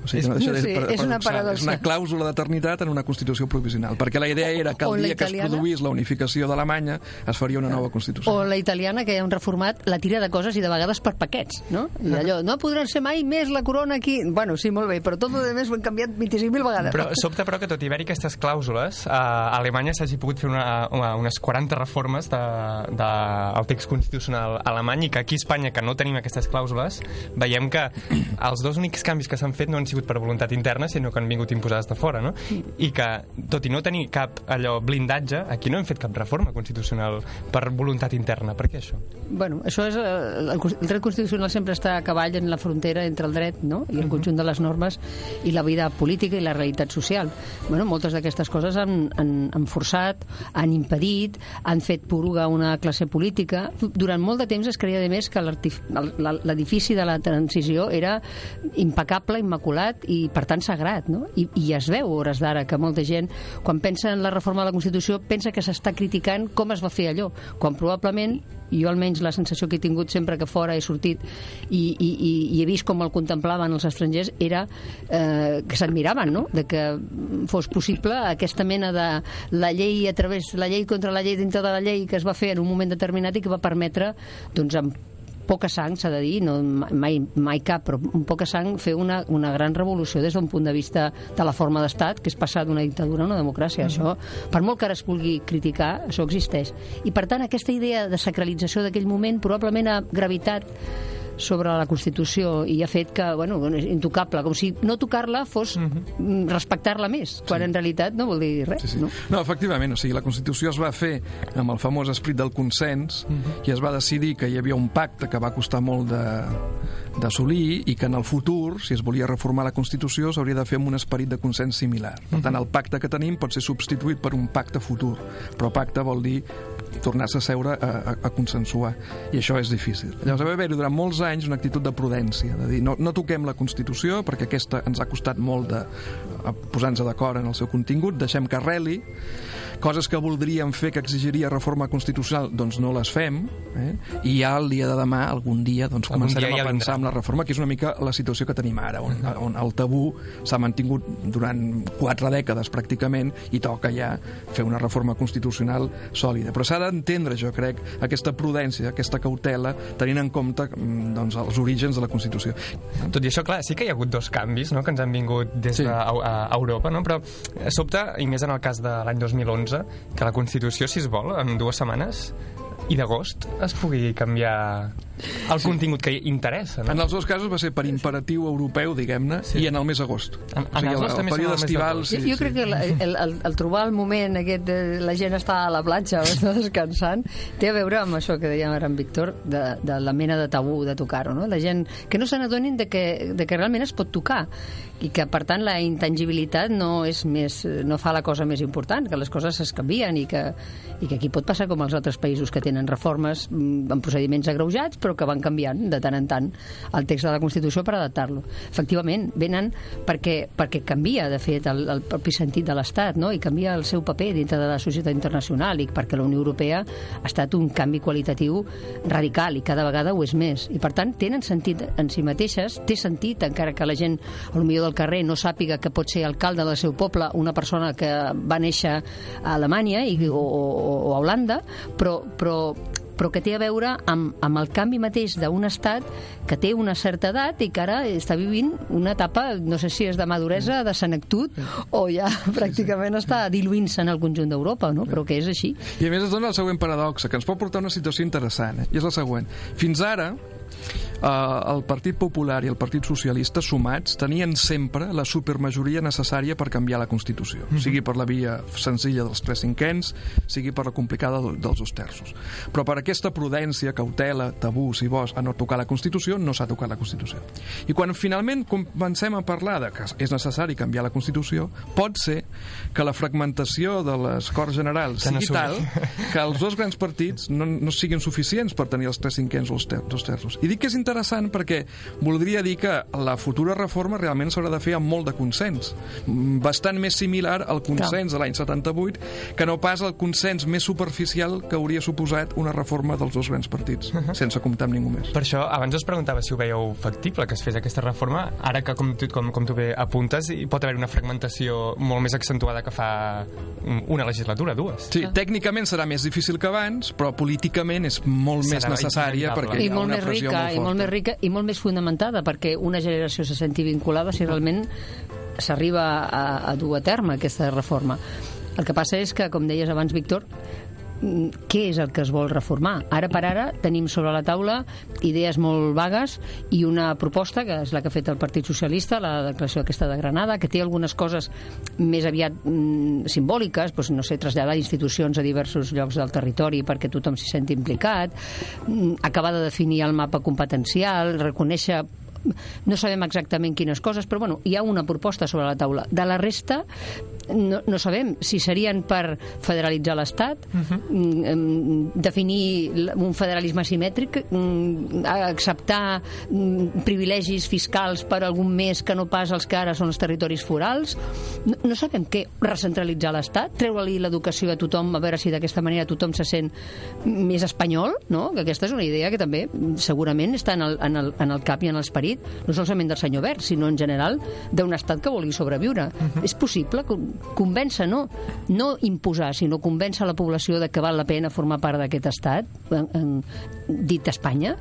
O sigui, no És- deixa de no sé, és una paradoxa. És una clàusula d'eternitat en una Constitució provisional, perquè la idea era que el la dia que es produís la unificació d'Alemanya es faria una nova Constitució. O la italiana, que ja han reformat la tira de coses i de vegades per paquets, no? I allò, no podran ser mai més la corona aquí. Bueno, sí, molt bé, però tot el més ho hem canviat 25.000 vegades. Però sobta, però, que tot i haver-hi aquestes clàusules, eh, a Alemanya s'hagi pogut fer una, una, unes 40 reformes del de, del text constitucional alemany i que aquí a Espanya, que no tenim aquestes clàusules, veiem que els dos únics canvis que s'han fet no han sigut per voluntat interna, sinó que han vingut imposades de fora, no? I que, tot i no tenir cap allò blindatge, aquí no hem fet cap reforma constitucional per voluntat interna. Per què això? Bueno, això és... eh, El, el dret constitucional sempre està a cavall en la frontera entre el dret no? i el conjunt de les normes i la vida política i la realitat social. Bueno, moltes d'aquestes coses han, han, han forçat, han impedit, han fet poruga una classe política. Durant molt de temps es creia, a més, que l'edifici de la transició era impecable, immaculat i, per tant, sagrat. No? I, I es veu, hores d'ara, que molta gent, quan pensa en la reforma de la Constitució, pensa que s'està criticant com es va fer allò, quan probablement jo almenys la sensació que he tingut sempre que fora he sortit i, i, i, i he vist com el contemplaven els estrangers era eh, que s'admiraven, no?, de que fos possible aquesta mena de la llei a través, la llei contra la llei dintre de la llei que es va fer en un moment determinat i que va permetre, doncs, amb poca sang, s'ha de dir, no, mai, mai cap, però amb poca sang fer una, una gran revolució des d'un punt de vista de la forma d'estat, que és passar d'una dictadura a una democràcia. Això, per molt que ara es vulgui criticar, això existeix. I per tant, aquesta idea de sacralització d'aquell moment probablement ha gravitat sobre la Constitució i ha fet que, bueno, és intocable, com si no tocar-la fos mm, respectar-la més, quan en realitat no vol dir res, Sí, sí. no? No, efectivament, o sigui, la Constitució es va fer amb el famós esprit del consens i es va decidir que hi havia un pacte que va costar molt de- d'assolir i que en el futur, si es volia reformar la Constitució, s'hauria de fer amb un esperit de consens similar. Per tant, el pacte que tenim pot ser substituït per un pacte futur, però pacte vol dir tornar-se a seure a, a, a consensuar, i això és difícil. Llavors va haver-hi durant molts anys una actitud de prudència, de dir no, no toquem la Constitució perquè aquesta ens ha costat molt de a posar-nos d'acord en el seu contingut, deixem que arreli, coses que voldríem fer que exigiria reforma constitucional, doncs no les fem, eh? i ja el dia de demà, algun dia, doncs Algun començarem dia ja a pensar en la reforma, que és una mica la situació que tenim ara, on, on el tabú s'ha mantingut durant quatre dècades pràcticament i toca ja fer una reforma constitucional sòlida. Però s'ha d'entendre, jo crec, aquesta prudència, aquesta cautela, tenint en compte mm, doncs, els orígens de la Constitució. Tot i això, clar, sí que hi ha hagut dos canvis no?, que ens han vingut des Sí. Sí. d'Europa, no? però sobta, i més en el cas de l'any 2011, que la Constitució, si es vol, en dues setmanes i d'agost es pugui canviar el contingut que interessa. No? En els dos casos va ser per imperatiu europeu, diguem-ne, sí. i en el mes d'agost. En- en els dos el, també el període estival... d'agost. Jo, jo crec que la- el, el, el trobar el moment aquest de la gent està a la platja o està descansant té a veure amb això que dèiem ara en Víctor de, de la mena de tabú de tocar-ho no? la gent que no se n'adonin de, que, de que realment es pot tocar i que per tant la intangibilitat no és més, no fa la cosa més important que les coses es canvien i que, i que aquí pot passar com als altres països que tenen reformes mm, amb procediments agreujats però que van canviant de tant en tant el text de la Constitució per adaptar-lo. Efectivament, venen perquè, perquè canvia, de fet, el, el propi sentit de l'Estat, no? i canvia el seu paper dintre de la societat internacional, i perquè la Unió Europea ha estat un canvi qualitatiu radical, i cada vegada ho és més. I, per tant, tenen sentit en si mateixes, té sentit, encara que la gent, al millor del carrer, no sàpiga que pot ser alcalde del seu poble una persona que va néixer a Alemanya i, o, o, o a Holanda, però, però però que té a veure amb, amb el canvi mateix d'un estat que té una certa edat i que ara està vivint una etapa, no sé si és de maduresa, de senectut, o ja pràcticament està diluint-se en el conjunt d'Europa, no? però que és així. I a més es dona el següent paradoxa, que ens pot portar a una situació interessant, eh? i és la següent. Fins ara, eh, el Partit Popular i el Partit Socialista sumats tenien sempre la supermajoria necessària per canviar la Constitució, Mhm. sigui per la via senzilla dels tres cinquens, sigui per la complicada del- dels dos terços. Però per aquesta prudència, cautela, tabú, si vols, a no tocar la Constitució, no s'ha tocat la Constitució. I quan finalment comencem a parlar de que és necessari canviar la Constitució, pot ser que la fragmentació de les Corts Generals sigui tal que els dos grans partits no, no siguin suficients per tenir els tres cinquens o els ter dos terços. I dic que és interessant interessant perquè voldria dir que la futura reforma realment s'haurà de fer amb molt de consens. Mm, Bastant més similar al consens de l'any 78 que no pas el consens més superficial que hauria suposat una reforma dels dos grans partits, sense comptar amb ningú més. Per això, abans us preguntava si ho veieu factible que es fes aquesta reforma. Ara que, com tu, com, com tu bé apuntes, hi pot haver una fragmentació molt més accentuada que fa una legislatura, dues. Sí, tècnicament serà més difícil que abans, però políticament és molt més Serà necessària inevitable. perquè i hi ha molt una més pressió rica, molt i forta. molt més rica i molt més fundamentada perquè una generació se senti vinculada si realment s'arriba a, a dur a terme aquesta reforma. El que passa és que, com deies abans, Víctor, què és el que es vol reformar? Ara per ara tenim sobre la taula idees molt vagues i una proposta, que és la que ha fet el Partit Socialista, la declaració aquesta de Granada, que té algunes coses més aviat mm, simbòliques, doncs, no sé, traslladar institucions a diversos llocs del territori perquè tothom s'hi senti implicat, mm, acabar de definir el mapa competencial, reconèixer no sabem exactament quines coses, però bueno, hi ha una proposta sobre la taula. De la resta, no, no sabem si serien per federalitzar l'Estat, mm, em, definir l- un federalisme simètric, mm, acceptar mm, privilegis fiscals per algun més que no pas els que ara són els territoris forals. No, no sabem què, recentralitzar l'Estat, treure-li l'educació a tothom, a veure si d'aquesta manera tothom se sent més espanyol, no? que aquesta és una idea que també mm, segurament està en el, en el, en el cap i en l'esperit, no solament del senyor Verd, sinó en general d'un estat que vulgui sobreviure. És possible con- convèncer, no, no imposar, sinó convèncer la població de que val la pena formar part d'aquest estat, en, en, dit Espanya.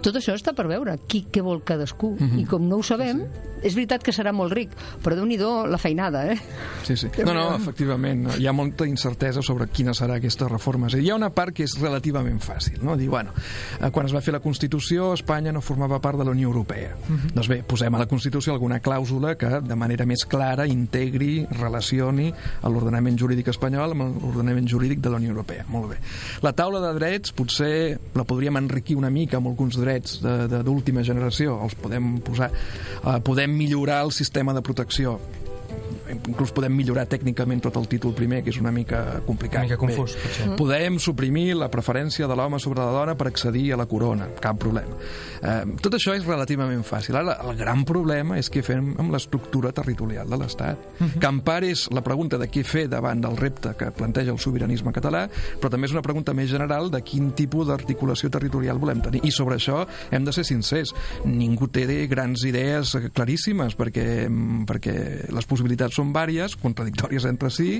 Tot això està per veure qui què vol cadascú. I com no ho sabem, és veritat que serà molt ric, però déu nhi la feinada, eh? Sí, sí. No, no, efectivament, no. hi ha molta incertesa sobre quina serà aquesta reforma. És a dir, hi ha una part que és relativament fàcil, no? Dir, bueno, eh, quan es va fer la Constitució, Espanya no formava part de la Unió Europea. Doncs bé, posem a la Constitució alguna clàusula que de manera més clara integri, relacioni l'ordenament jurídic espanyol amb l'ordenament jurídic de la Unió Europea. Molt bé. La taula de drets potser la podríem enriquir una mica amb alguns drets d'última generació. Els podem posar... Eh, podem millorar el sistema de protecció inclús podem millorar tècnicament tot el títol primer, que és una mica complicat. Una mica confús, Bé, potser. Podem suprimir la preferència de l'home sobre la dona per accedir a la corona, cap problema. Eh, tot això és relativament fàcil. Ara, el gran problema és què fem amb l'estructura territorial de l'Estat. Que en part és la pregunta de què fer davant del repte que planteja el sobiranisme català, però també és una pregunta més general de quin tipus d'articulació territorial volem tenir. I sobre això hem de ser sincers. Ningú té grans idees claríssimes perquè, perquè les possibilitats són vàries, contradictòries entre si,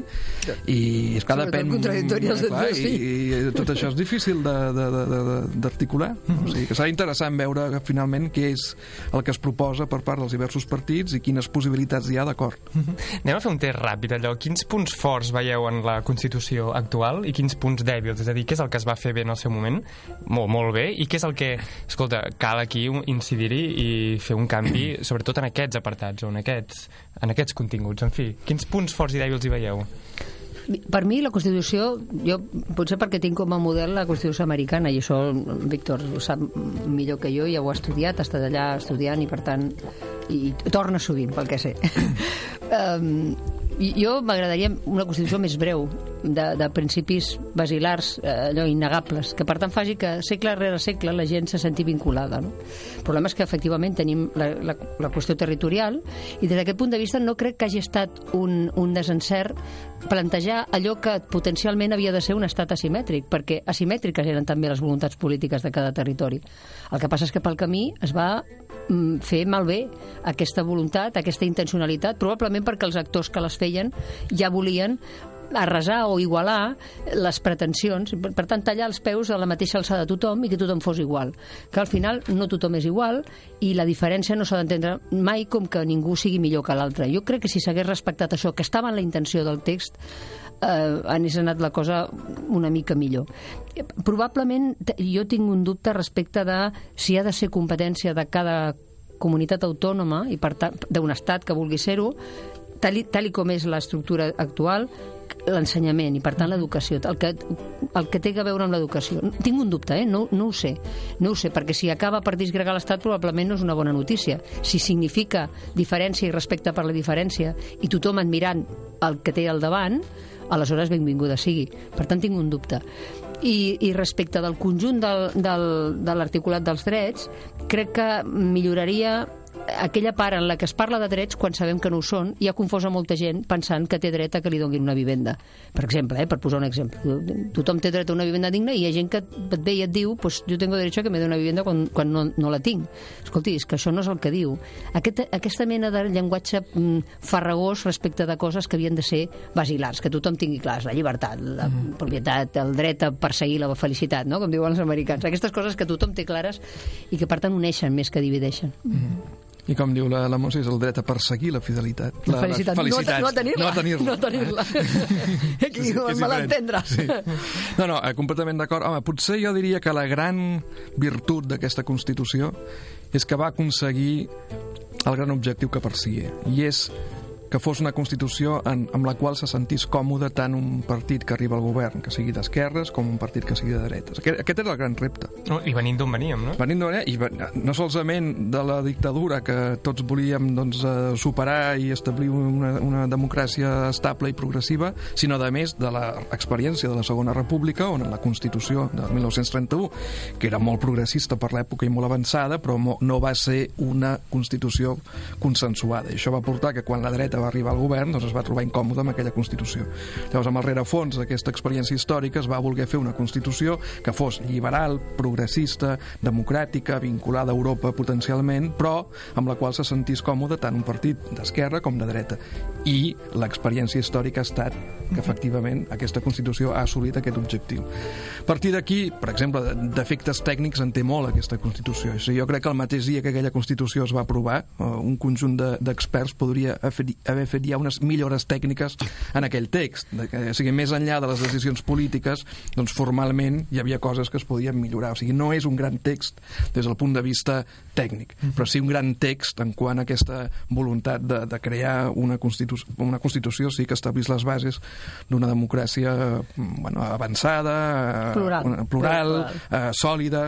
i és que Sobretot depèn... contradictòries clar, entre si. I, I tot això és difícil d'articular. O sigui, que serà interessant veure finalment què és el que es proposa per part dels diversos partits i quines possibilitats hi ha d'acord. Anem a fer un test ràpid, allò. Quins punts forts veieu en la Constitució actual i quins punts dèbils? És a dir, què és el que es va fer bé en el seu moment? Molt, molt bé. I què és el que, escolta, cal aquí incidir-hi i fer un canvi, sobretot en aquests apartats o en aquests, en aquests continguts? En fi, quins punts forts i dèbils hi veieu? Per mi la Constitució, jo potser perquè tinc com a model la Constitució americana i això Víctor ho sap millor que jo, ja ho ha estudiat, ha estat allà estudiant i per tant i torna sovint pel que sé. um, jo m'agradaria una Constitució més breu, de, de principis basilars, eh, allò innegables, que per tant faci que segle rere segle la gent se senti vinculada. No? El problema és que efectivament tenim la, la, la qüestió territorial i des d'aquest punt de vista no crec que hagi estat un, un desencert plantejar allò que potencialment havia de ser un estat asimètric, perquè asimètriques eren també les voluntats polítiques de cada territori. El que passa és que pel camí es va mm, fer malbé aquesta voluntat, aquesta intencionalitat, probablement perquè els actors que les feien ja volien arrasar o igualar les pretensions, per tant tallar els peus a la mateixa alçada de tothom i que tothom fos igual. Que al final no tothom és igual i la diferència no s'ha d'entendre mai com que ningú sigui millor que l'altre. Jo crec que si s'hagués respectat això, que estava en la intenció del text, eh, anés anat la cosa una mica millor. Probablement jo tinc un dubte respecte de si ha de ser competència de cada comunitat autònoma i per tant d'un estat que vulgui ser-ho tal, i- tal i com és l'estructura actual l'ensenyament i per tant l'educació el que, el que té a veure amb l'educació. Tinc un dubte, eh? no, no ho sé no ho sé, perquè si acaba per disgregar l'Estat probablement no és una bona notícia. Si significa diferència i respecte per la diferència i tothom admirant el que té al davant aleshores benvinguda sigui. Per tant tinc un dubte. I, i respecte del conjunt del, del, de l'articulat dels drets, crec que milloraria aquella part en la que es parla de drets quan sabem que no ho són i ha confós a molta gent pensant que té dret a que li donin una vivenda. Per exemple, eh, per posar un exemple. Tothom té dret a una vivenda digna i hi ha gent que et ve i et diu pues, jo tengo derecho a que me dé una vivenda quan, quan no, no la tinc. Escolti, és que això no és el que diu. Aquest, aquesta mena de llenguatge mm, farragós respecte de coses que havien de ser basilars, que tothom tingui clars, la llibertat, la mm. propietat, el dret a perseguir la felicitat, no? com diuen els americans. Aquestes coses que tothom té clares i que per tant uneixen més que divideixen. Mm. I com diu la, la Montse, és el dret a perseguir la fidelitat. La, la felicitat. La felicitat. No, tenir-la. No tenir-la. No a tenir-la. Aquí sí, ho mal entendre. Sí. No, no, eh, completament d'acord. Home, potser jo diria que la gran virtut d'aquesta Constitució és que va aconseguir el gran objectiu que perseguia, i és que fos una Constitució en, amb la qual se sentís còmode tant un partit que arriba al govern, que sigui d'esquerres, com un partit que sigui de dretes. Aquest, aquest era el gran repte. No, I venint d'on veníem, no? Venint d'on i no solament de la dictadura que tots volíem doncs, eh, superar i establir una, una democràcia estable i progressiva, sinó, de més, de l'experiència de la Segona República, on la Constitució de 1931, que era molt progressista per l'època i molt avançada, però no va ser una Constitució consensuada. I això va portar que quan la dreta va arribar al govern doncs es va trobar incòmode amb aquella Constitució. Llavors, amb el rerefons d'aquesta experiència històrica es va voler fer una Constitució que fos liberal, progressista, democràtica, vinculada a Europa potencialment, però amb la qual se sentís còmode tant un partit d'esquerra com de dreta. I l'experiència històrica ha estat que efectivament aquesta Constitució ha assolit aquest objectiu. A partir d'aquí, per exemple, d'efectes tècnics en té molt aquesta Constitució. Sigui, jo crec que el mateix dia que aquella Constitució es va aprovar, eh, un conjunt d'experts podria fet ja unes millores tècniques en aquell text. O sigui, més enllà de les decisions polítiques, doncs formalment hi havia coses que es podien millorar. O sigui, no és un gran text des del punt de vista tècnic, però sí un gran text en quant a aquesta voluntat de, de crear una, constitu una Constitució sí que establís les bases d'una democràcia bueno, avançada, plural, una, plural, plural. Eh, sòlida.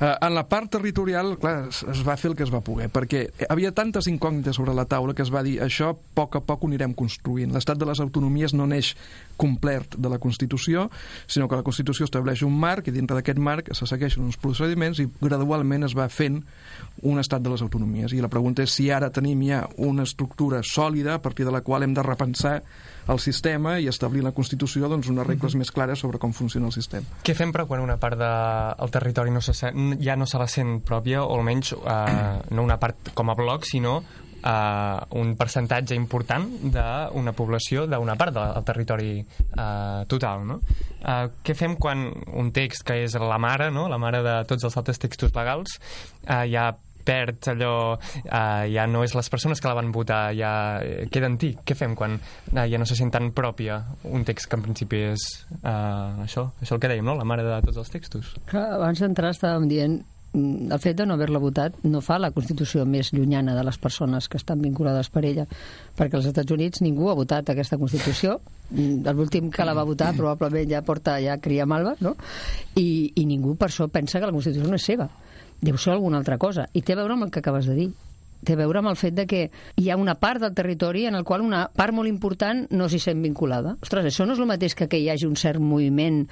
Eh, en la part territorial, clar, es, es va fer el que es va poder, perquè havia tantes incògnites sobre la taula que es va dir això poc a poc ho anirem construint. L'estat de les autonomies no neix complet de la Constitució, sinó que la Constitució estableix un marc i dintre d'aquest marc se segueixen uns procediments i gradualment es va fent un estat de les autonomies. I la pregunta és si ara tenim ja una estructura sòlida a partir de la qual hem de repensar el sistema i establir la Constitució doncs, unes regles uh -huh. més clares sobre com funciona el sistema. Què fem però quan una part del de, territori no se, ja no se la sent pròpia, o almenys eh, no una part com a bloc, sinó eh, un percentatge important d'una població d'una part del territori eh, total. No? Eh, què fem quan un text que és la mare, no? la mare de tots els altres textos legals, eh, ja perd allò, eh, ja no és les persones que la van votar, ja queda antic. Què fem quan eh, ja no se sent tan pròpia un text que en principi és eh, això, això el que dèiem, no? la mare de tots els textos? Clar, abans d'entrar estàvem dient el fet de no haver-la votat no fa la Constitució més llunyana de les persones que estan vinculades per ella, perquè als Estats Units ningú ha votat aquesta Constitució, l'últim que la va votar probablement ja porta ja cria malva, no? I, i ningú per això pensa que la Constitució no és seva. Deu ser alguna altra cosa. I té a veure amb el que acabes de dir té a veure amb el fet de que hi ha una part del territori en el qual una part molt important no s'hi sent vinculada. Ostres, això no és el mateix que que hi hagi un cert moviment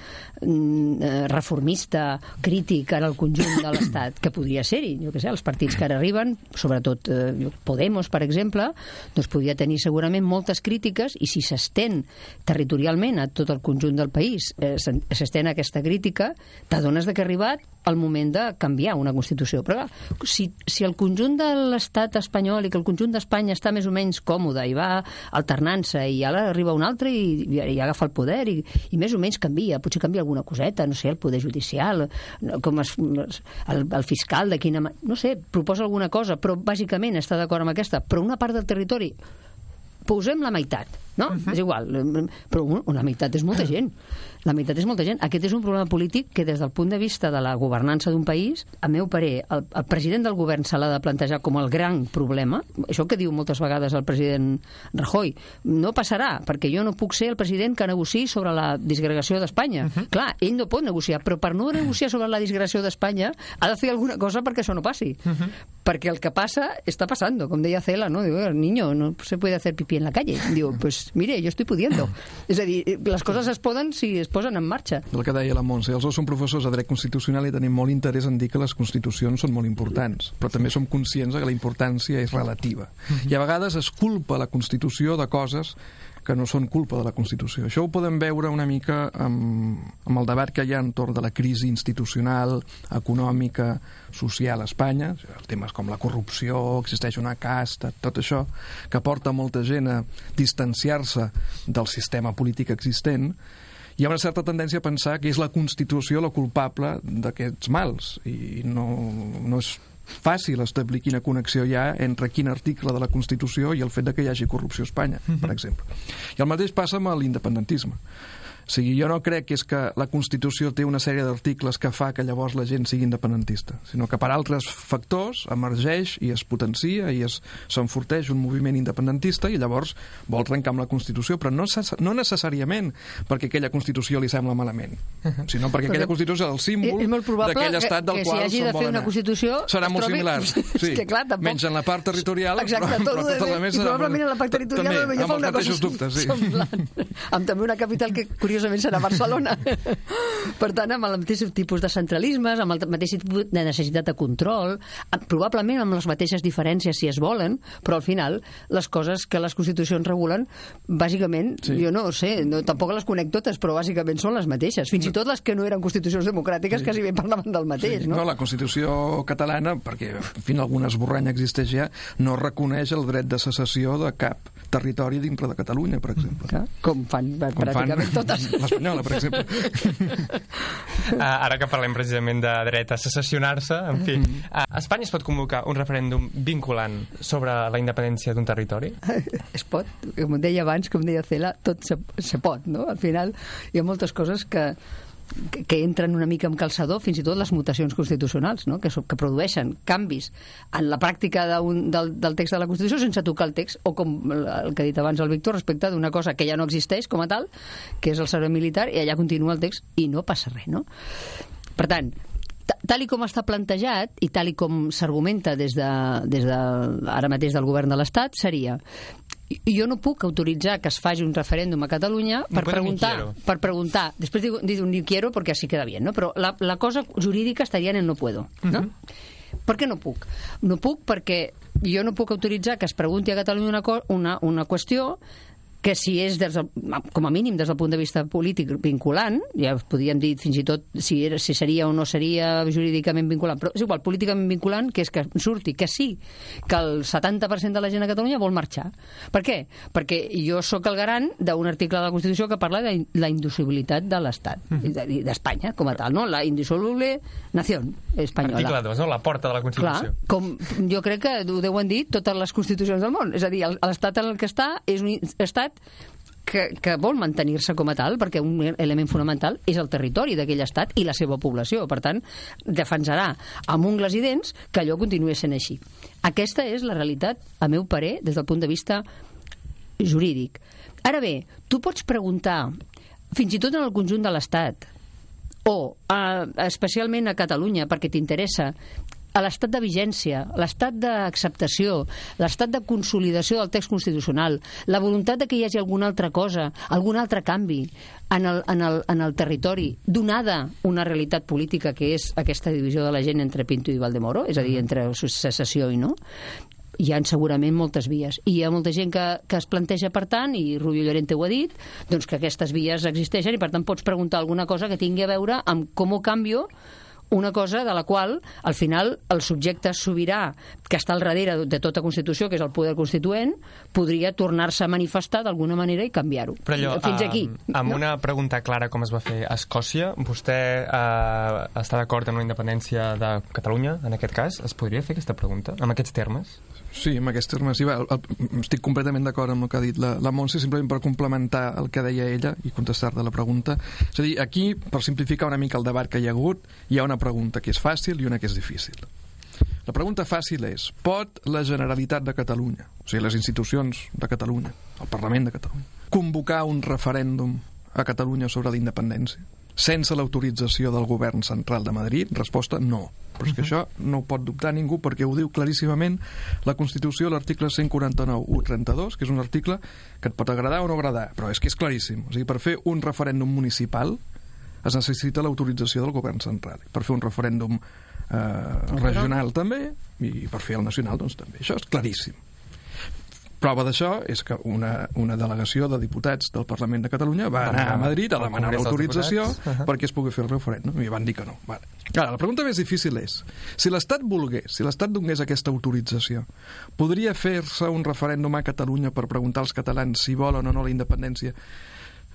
mm, eh, reformista, crític en el conjunt de l'Estat, que podria ser-hi. Jo què sé, els partits que ara arriben, sobretot eh, Podemos, per exemple, doncs podria tenir segurament moltes crítiques i si s'estén territorialment a tot el conjunt del país, eh, s'estén aquesta crítica, t'adones que ha arribat el moment de canviar una Constitució. Però clar, si, si el conjunt de l'estat espanyol i que el conjunt d'Espanya està més o menys còmode i va alternant-se i ara arriba un altre i, i, i agafa el poder i, i més o menys canvia, potser canvia alguna coseta, no sé, el poder judicial, com es, el, el fiscal, de quina... No sé, proposa alguna cosa, però bàsicament està d'acord amb aquesta. Però una part del territori posem la meitat, no? Uh -huh. És igual, però una meitat és molta gent. La meitat és molta gent. Aquest és un problema polític que des del punt de vista de la governança d'un país, a meu parer, el, el president del govern se l'ha de plantejar com el gran problema. Això que diu moltes vegades el president Rajoy. No passarà, perquè jo no puc ser el president que negociï sobre la disgregació d'Espanya. Uh -huh. Clar, ell no pot negociar, però per no negociar sobre la disgregació d'Espanya ha de fer alguna cosa perquè això no passi. Uh -huh. Perquè el que passa està passant, com deia Cela, no? Diu, el niño no se puede hacer pipí en la calle. Diu, pues Mire, yo estoy pudiendo. És a dir, les coses es poden si es posen en marxa. El que deia la Montse, els dos som professors de dret constitucional i tenim molt interès en dir que les constitucions són molt importants, però també som conscients que la importància és relativa. I a vegades es culpa la Constitució de coses que no són culpa de la Constitució. Això ho podem veure una mica amb, amb el debat que hi ha entorn de la crisi institucional, econòmica, social a Espanya, temes com la corrupció, existeix una casta, tot això, que porta molta gent a distanciar-se del sistema polític existent, hi ha una certa tendència a pensar que és la Constitució la culpable d'aquests mals i no, no és fàcil establir quina connexió hi ha entre quin article de la Constitució i el fet de que hi hagi corrupció a Espanya, uh -huh. per exemple. I el mateix passa amb l'independentisme. O sigui, jo no crec que és que la Constitució té una sèrie d'articles que fa que llavors la gent sigui independentista, sinó que per altres factors emergeix i es potencia i s'enforteix un moviment independentista i llavors vol trencar amb la Constitució, però no, no necessàriament perquè aquella Constitució li sembla malament, sinó perquè aquella Constitució és el símbol d'aquell estat del que qual si hagi de fer una Constitució serà molt trobi... similar. Sí. que clar, tampoc... Menys en la part territorial, Exacte, però, però tota la més i probablement en la part territorial també, potser amb fa una cosa dubtes, sí. semblant, amb també una capital que curiosament serà Barcelona. per tant, amb el mateix tipus de centralismes, amb el mateix tipus de necessitat de control, probablement amb les mateixes diferències si es volen, però al final les coses que les constitucions regulen, bàsicament, sí. jo no sé, no, tampoc les conec totes, però bàsicament són les mateixes. Fins i tot les que no eren constitucions democràtiques, sí. quasi bé parlaven del mateix, Sí, no? no, la Constitució catalana, perquè en fi, alguna esborranya existeix ja, no reconeix el dret de secessió de cap territori dintre de Catalunya, per exemple. Com fan Com pràcticament fan totes. L'espanyola, per exemple. Uh, ara que parlem precisament de dret a secessionar-se, en fi, uh, Espanya es pot convocar un referèndum vinculant sobre la independència d'un territori? es pot, com deia abans, com deia Cela, tot se, se pot, no? Al final hi ha moltes coses que, que, que entren una mica en calçador, fins i tot les mutacions constitucionals, no? que, que produeixen canvis en la pràctica d'un, del, del text de la Constitució sense tocar el text, o com el, que ha dit abans el Víctor, respecte d'una cosa que ja no existeix com a tal, que és el servei militar, i allà continua el text i no passa res, no? Per tant, ta- tal i com està plantejat i tal i com s'argumenta des, de, des de ara mateix del govern de l'Estat seria jo no puc autoritzar que es faci un referèndum a Catalunya per ni preguntar, per preguntar, després diu, diu ni quiero porque así queda bien, no? però la, la cosa jurídica estaria en el no puedo, no? Per què no puc? No puc perquè jo no puc autoritzar que es pregunti a Catalunya una, una, una qüestió que si és, des del, com a mínim, des del punt de vista polític vinculant, ja podríem dir fins i tot si, era, si seria o no seria jurídicament vinculant, però és igual, políticament vinculant, que és que surti que sí, que el 70% de la gent a Catalunya vol marxar. Per què? Perquè jo sóc el garant d'un article de la Constitució que parla de la indissolubilitat de l'Estat, i d'Espanya com a tal, no? La indissoluble nació espanyola. Article 2, no? La porta de la Constitució. Clar, com jo crec que ho deuen dir totes les constitucions del món. És a dir, l'estat en el que està és un estat que, que vol mantenir-se com a tal, perquè un element fonamental és el territori d'aquell estat i la seva població. Per tant, defensarà amb ungles i dents que allò continuï sent així. Aquesta és la realitat, a meu parer, des del punt de vista jurídic. Ara bé, tu pots preguntar, fins i tot en el conjunt de l'Estat, o eh, especialment a Catalunya, perquè t'interessa, a l'estat de vigència, l'estat d'acceptació, l'estat de consolidació del text constitucional, la voluntat de que hi hagi alguna altra cosa, algun altre canvi en el, en el, en el territori, donada una realitat política que és aquesta divisió de la gent entre Pinto i Valdemoro, és a dir, entre secessió i no, hi ha segurament moltes vies. I hi ha molta gent que, que es planteja, per tant, i Rubio Llorente ho ha dit, doncs que aquestes vies existeixen i, per tant, pots preguntar alguna cosa que tingui a veure amb com ho canvio una cosa de la qual, al final, el subjecte sobirà que està al darrere de tota Constitució, que és el poder constituent, podria tornar-se a manifestar d'alguna manera i canviar-ho. Però allò, Fins aquí. amb, amb una pregunta clara com es va fer a Escòcia, vostè eh, està d'acord amb la independència de Catalunya, en aquest cas? Es podria fer aquesta pregunta, amb aquests termes? Sí, amb el, el, estic completament d'acord amb el que ha dit la, la Montse, simplement per complementar el que deia ella i contestar-te la pregunta. És a dir, aquí, per simplificar una mica el debat que hi ha hagut, hi ha una pregunta que és fàcil i una que és difícil. La pregunta fàcil és, pot la Generalitat de Catalunya, o sigui, les institucions de Catalunya, el Parlament de Catalunya, convocar un referèndum a Catalunya sobre la independència? Sense l'autorització del govern central de Madrid? Resposta, no. Però és que això no ho pot dubtar ningú perquè ho diu claríssimament la Constitució, l'article 149.1.32, que és un article que et pot agradar o no agradar, però és que és claríssim. O sigui, per fer un referèndum municipal es necessita l'autorització del govern central. Per fer un referèndum eh, regional també, i per fer el nacional doncs també. Això és claríssim. Prova d'això és que una, una delegació de diputats del Parlament de Catalunya va anar a Madrid a demanar l'autorització uh -huh. perquè es pugui fer el referèndum i van dir que no. Vale. Ara, la pregunta més difícil és, si l'Estat volgués, si l'Estat donés aquesta autorització, podria fer-se un referèndum a Catalunya per preguntar als catalans si volen o no la independència,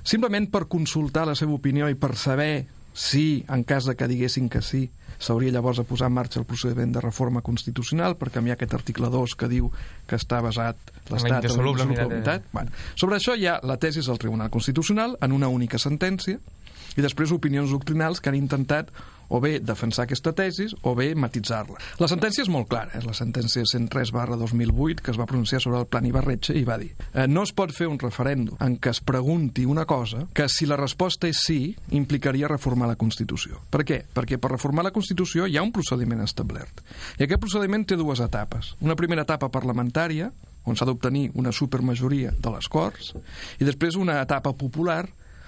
simplement per consultar la seva opinió i per saber si, en cas de que diguessin que sí, s'hauria llavors de posar en marxa el procediment de reforma constitucional per canviar aquest article 2 que diu que està basat l'Estat en la indissolubilitat. Bueno, sobre això hi ha la tesi del Tribunal Constitucional en una única sentència i després opinions doctrinals que han intentat o bé defensar aquesta tesis o bé matitzar-la. La sentència és molt clara, és la sentència 103 barra 2008 que es va pronunciar sobre el plan Ibarretxe i va dir eh, no es pot fer un referèndum en què es pregunti una cosa que si la resposta és sí implicaria reformar la Constitució. Per què? Perquè per reformar la Constitució hi ha un procediment establert. I aquest procediment té dues etapes. Una primera etapa parlamentària, on s'ha d'obtenir una supermajoria de les Corts, i després una etapa popular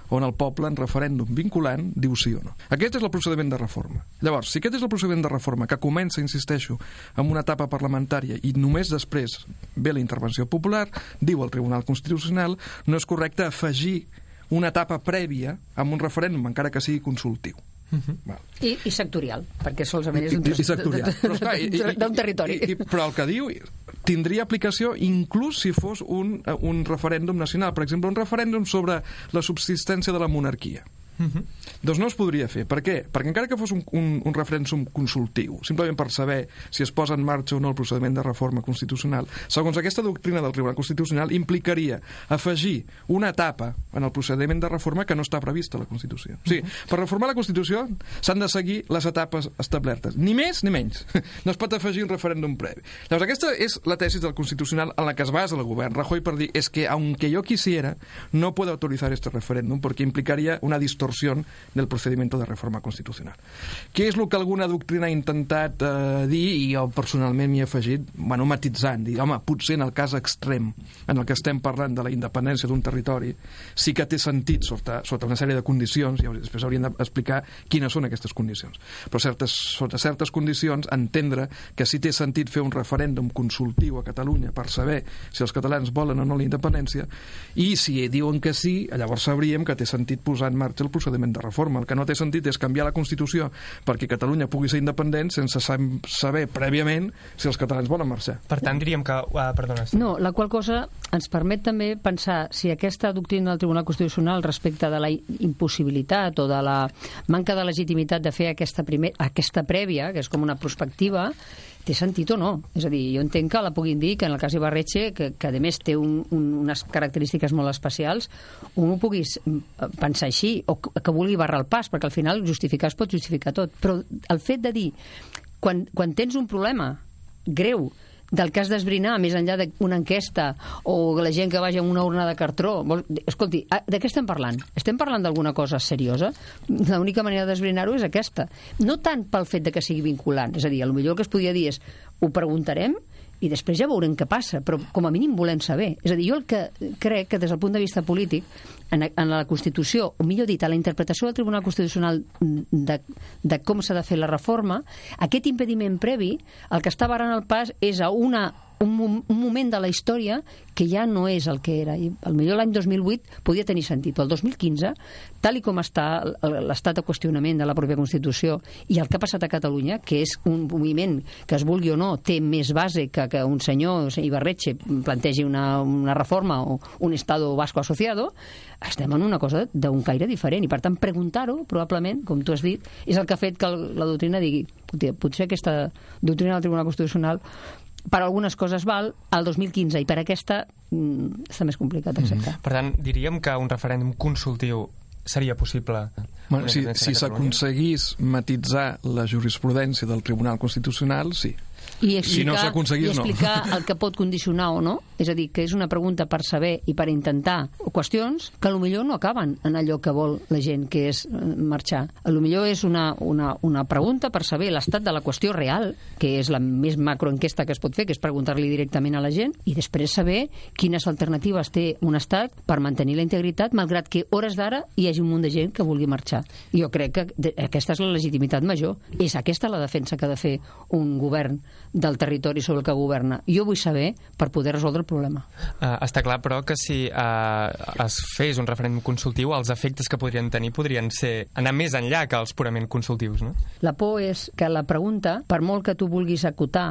on el poble en referèndum vinculant diu sí o no. Aquest és el procediment de reforma. Llavors, si aquest és el procediment de reforma que comença, insisteixo, amb una etapa parlamentària i només després ve la intervenció popular, diu el Tribunal Constitucional, no és correcte afegir una etapa prèvia amb un referèndum, encara que sigui consultiu. Uh -huh. I, I sectorial, perquè solament és un, I, i sectorial. D'un territori. I, i, però el que diu tindria aplicació inclús si fos un, un referèndum nacional. Per exemple, un referèndum sobre la subsistència de la monarquia. Uh -huh. Doncs no es podria fer. Per què? Perquè encara que fos un, un, un referèndum consultiu, simplement per saber si es posa en marxa o no el procediment de reforma constitucional, segons aquesta doctrina del Tribunal Constitucional, implicaria afegir una etapa en el procediment de reforma que no està prevista a la Constitució. O sigui, per reformar la Constitució s'han de seguir les etapes establertes. Ni més ni menys. No es pot afegir un referèndum previ. Llavors, aquesta és la tesis del Constitucional en la que es basa el govern Rajoy per dir és que, aunque yo quisiera, no puedo autorizar este referéndum porque implicaría una distorsión del procedimiento de reforma constitucional. Què és el que alguna doctrina ha intentat eh, dir, i jo personalment m'hi he afegit, bueno, matitzant, dir, home, potser en el cas extrem en el que estem parlant de la independència d'un territori, sí que té sentit sota, sota una sèrie de condicions, i després hauríem d'explicar quines són aquestes condicions. Però certes, sota certes condicions, entendre que sí té sentit fer un referèndum consultiu a Catalunya per saber si els catalans volen o no la independència, i si diuen que sí, llavors sabríem que té sentit posar en marxa el procediment de reforma. El que no té sentit és canviar la Constitució perquè Catalunya pugui ser independent sense saber prèviament si els catalans volen marxar. Per tant, diríem que... Uh, perdona. No, la qual cosa ens permet també pensar si aquesta doctrina del Tribunal Constitucional respecte de la impossibilitat o de la manca de legitimitat de fer aquesta, primer, aquesta prèvia, que és com una prospectiva, té sentit o no. És a dir, jo entenc que la puguin dir que en el cas d'Ibarretxe, que, que a més té un, un, unes característiques molt especials, un ho puguis pensar així, o que vulgui barrar el pas, perquè al final justificar es pot justificar tot. Però el fet de dir, quan, quan tens un problema greu, del cas d'esbrinar, més enllà d'una enquesta o la gent que vagi a una urna de cartró. Escolti, de què estem parlant? Estem parlant d'alguna cosa seriosa? L'única manera d'esbrinar-ho és aquesta. No tant pel fet de que sigui vinculant, és a dir, millor el que es podia dir és ho preguntarem i després ja veurem què passa, però com a mínim volem saber. És a dir, jo el que crec que des del punt de vista polític, en, en la Constitució, o millor dit, a la interpretació del Tribunal Constitucional de, de com s'ha de fer la reforma, aquest impediment previ, el que està barant el pas és a una un, un moment de la història que ja no és el que era. I millor l'any 2008 podia tenir sentit, però el 2015, tal i com està l'estat de qüestionament de la pròpia Constitució i el que ha passat a Catalunya, que és un moviment que es vulgui o no té més base que, que un senyor Ibarretxe plantegi una, una reforma o un Estado vasco asociado, estem en una cosa d'un caire diferent i per tant preguntar-ho, probablement, com tu has dit, és el que ha fet que la doctrina digui potser aquesta doctrina del Tribunal Constitucional per algunes coses val, el 2015 i per aquesta mm, està més complicat d'acceptar. Mm -hmm. Per tant, diríem que un referèndum consultiu seria possible? Bueno, si si s'aconseguís matitzar la jurisprudència del Tribunal Constitucional, sí. I si no explicar, s'aconseguís, i no. explicar el que pot condicionar o no. És a dir, que és una pregunta per saber i per intentar qüestions que potser no acaben en allò que vol la gent, que és eh, marxar. A lo millor és una, una, una pregunta per saber l'estat de la qüestió real, que és la més macroenquesta que es pot fer, que és preguntar-li directament a la gent, i després saber quines alternatives té un estat per mantenir la integritat, malgrat que hores d'ara hi hagi un munt de gent que vulgui marxar. I jo crec que aquesta és la legitimitat major. És aquesta la defensa que ha de fer un govern del territori sobre el que governa. Jo vull saber per poder resoldre el problema. Uh, està clar, però, que si uh, es fes un referèndum consultiu, els efectes que podrien tenir podrien ser anar més enllà que els purament consultius, no? La por és que la pregunta, per molt que tu vulguis acotar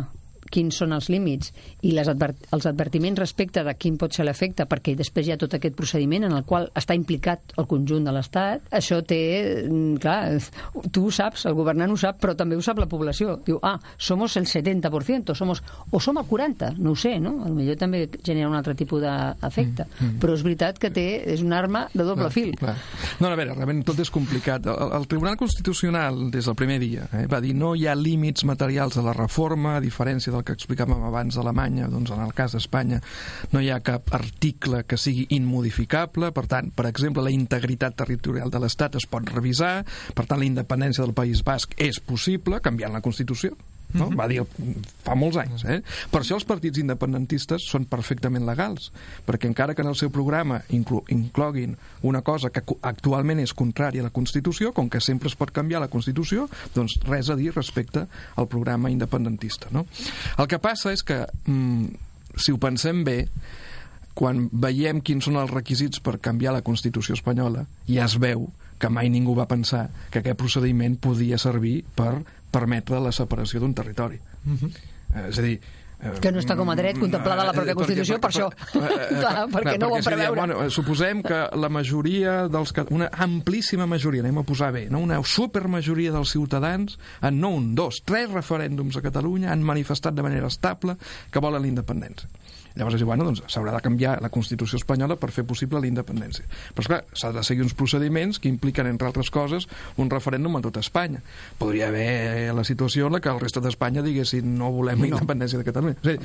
quins són els límits i les advert els advertiments respecte de quin pot ser l'efecte, perquè després hi ha tot aquest procediment en el qual està implicat el conjunt de l'Estat, això té... mm, Clar, tu ho saps, el governant ho sap, però també ho sap la població. Diu, ah, somos el 70%, somos, o som el 40%, no ho sé, no? A lo millor també genera un altre tipus d'efecte. Mm, mm. Però és veritat que té, és una arma de doble Clar, fil. Clar. No, no, a veure, realment tot és complicat. El, el Tribunal Constitucional, des del primer dia, eh, va dir no hi ha límits materials a la reforma, a diferència del que explicàvem abans d'Alemanya, doncs en el cas d'Espanya no hi ha cap article que sigui immodificable, per tant, per exemple, la integritat territorial de l'Estat es pot revisar, per tant, la independència del País Basc és possible, canviant la Constitució, no? va dir fa molts anys. Eh? Per això els partits independentistes són perfectament legals, perquè encara que en el seu programa inclo incloguin una cosa que actualment és contrària a la Constitució, com que sempre es pot canviar la Constitució, doncs res a dir respecte al programa independentista. No? El que passa és que, mm, si ho pensem bé, quan veiem quins són els requisits per canviar la Constitució espanyola, ja es veu que mai ningú va pensar que aquest procediment podia servir per permetre la separació d'un territori. Eh, És a dir, eh, Que no està com a dret contemplada a la pròpia eh, Constitució, per això. Clar, perquè no ho van seria, preveure. Bueno, eh, suposem que la majoria dels... Una amplíssima majoria, anem a posar bé, no? una supermajoria dels ciutadans en no un, dos, tres referèndums a Catalunya han manifestat de manera estable que volen la independència. Llavors, bueno, doncs s'haurà de canviar la Constitució espanyola per fer possible la independència. Però, esclar, s'ha de seguir uns procediments que impliquen, entre altres coses, un referèndum a tota Espanya. Podria haver la situació en la que el reste d'Espanya diguessin no volem la independència de Catalunya. A dir,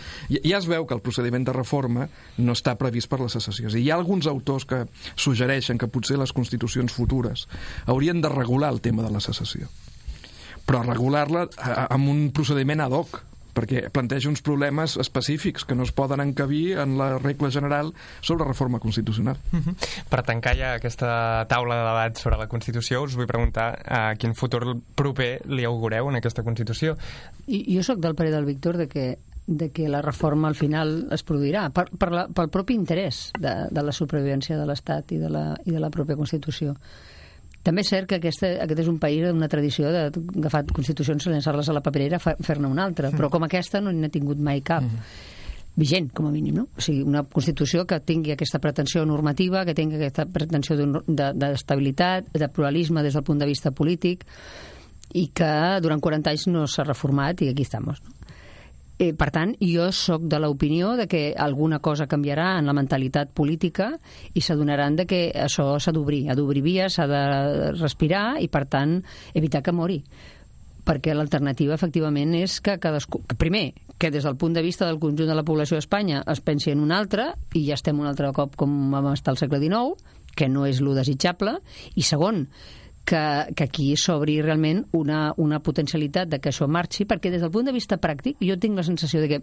ja- es veu que el procediment de reforma no està previst per les secessions. I hi ha alguns autors que suggereixen que potser les constitucions futures haurien de regular el tema de la secessió però regular-la eh, amb un procediment ad hoc perquè planteja uns problemes específics que no es poden encabir en la regla general sobre reforma constitucional. Mhm. Per tancar ja aquesta taula de debat sobre la Constitució, us vull preguntar a quin futur proper li augureu en aquesta Constitució. I, jo sóc del parer del Víctor de que de que la reforma al final es produirà per, per la, pel propi interès de, de la supervivència de l'Estat i, de la, i de la pròpia Constitució. També és cert que aquesta, aquest és un país d'una tradició d'agafar constitucions, llançar-les a la paperera, fer-ne una altra, però com aquesta no n'ha tingut mai cap. vigent, com a mínim, no? O sigui, una Constitució que tingui aquesta pretensió normativa, que tingui aquesta pretensió d'un- de- d'estabilitat, de, de pluralisme des del punt de vista polític, i que durant 40 anys no s'ha reformat i aquí estem. No? Eh, per tant, jo sóc de l'opinió de que alguna cosa canviarà en la mentalitat política i s'adonaran de que això s'ha d'obrir, ha d'obrir vies, s'ha de respirar i, per tant, evitar que mori. Perquè l'alternativa efectivament és que cadascú... que Primer, que des del punt de vista del conjunt de la població d'Espanya es pensi en un altre i ja estem un altre cop com vam estar al segle XIX, que no és lo desitjable, i segon, que, que aquí s'obri realment una, una potencialitat de que això marxi, perquè des del punt de vista pràctic jo tinc la sensació de que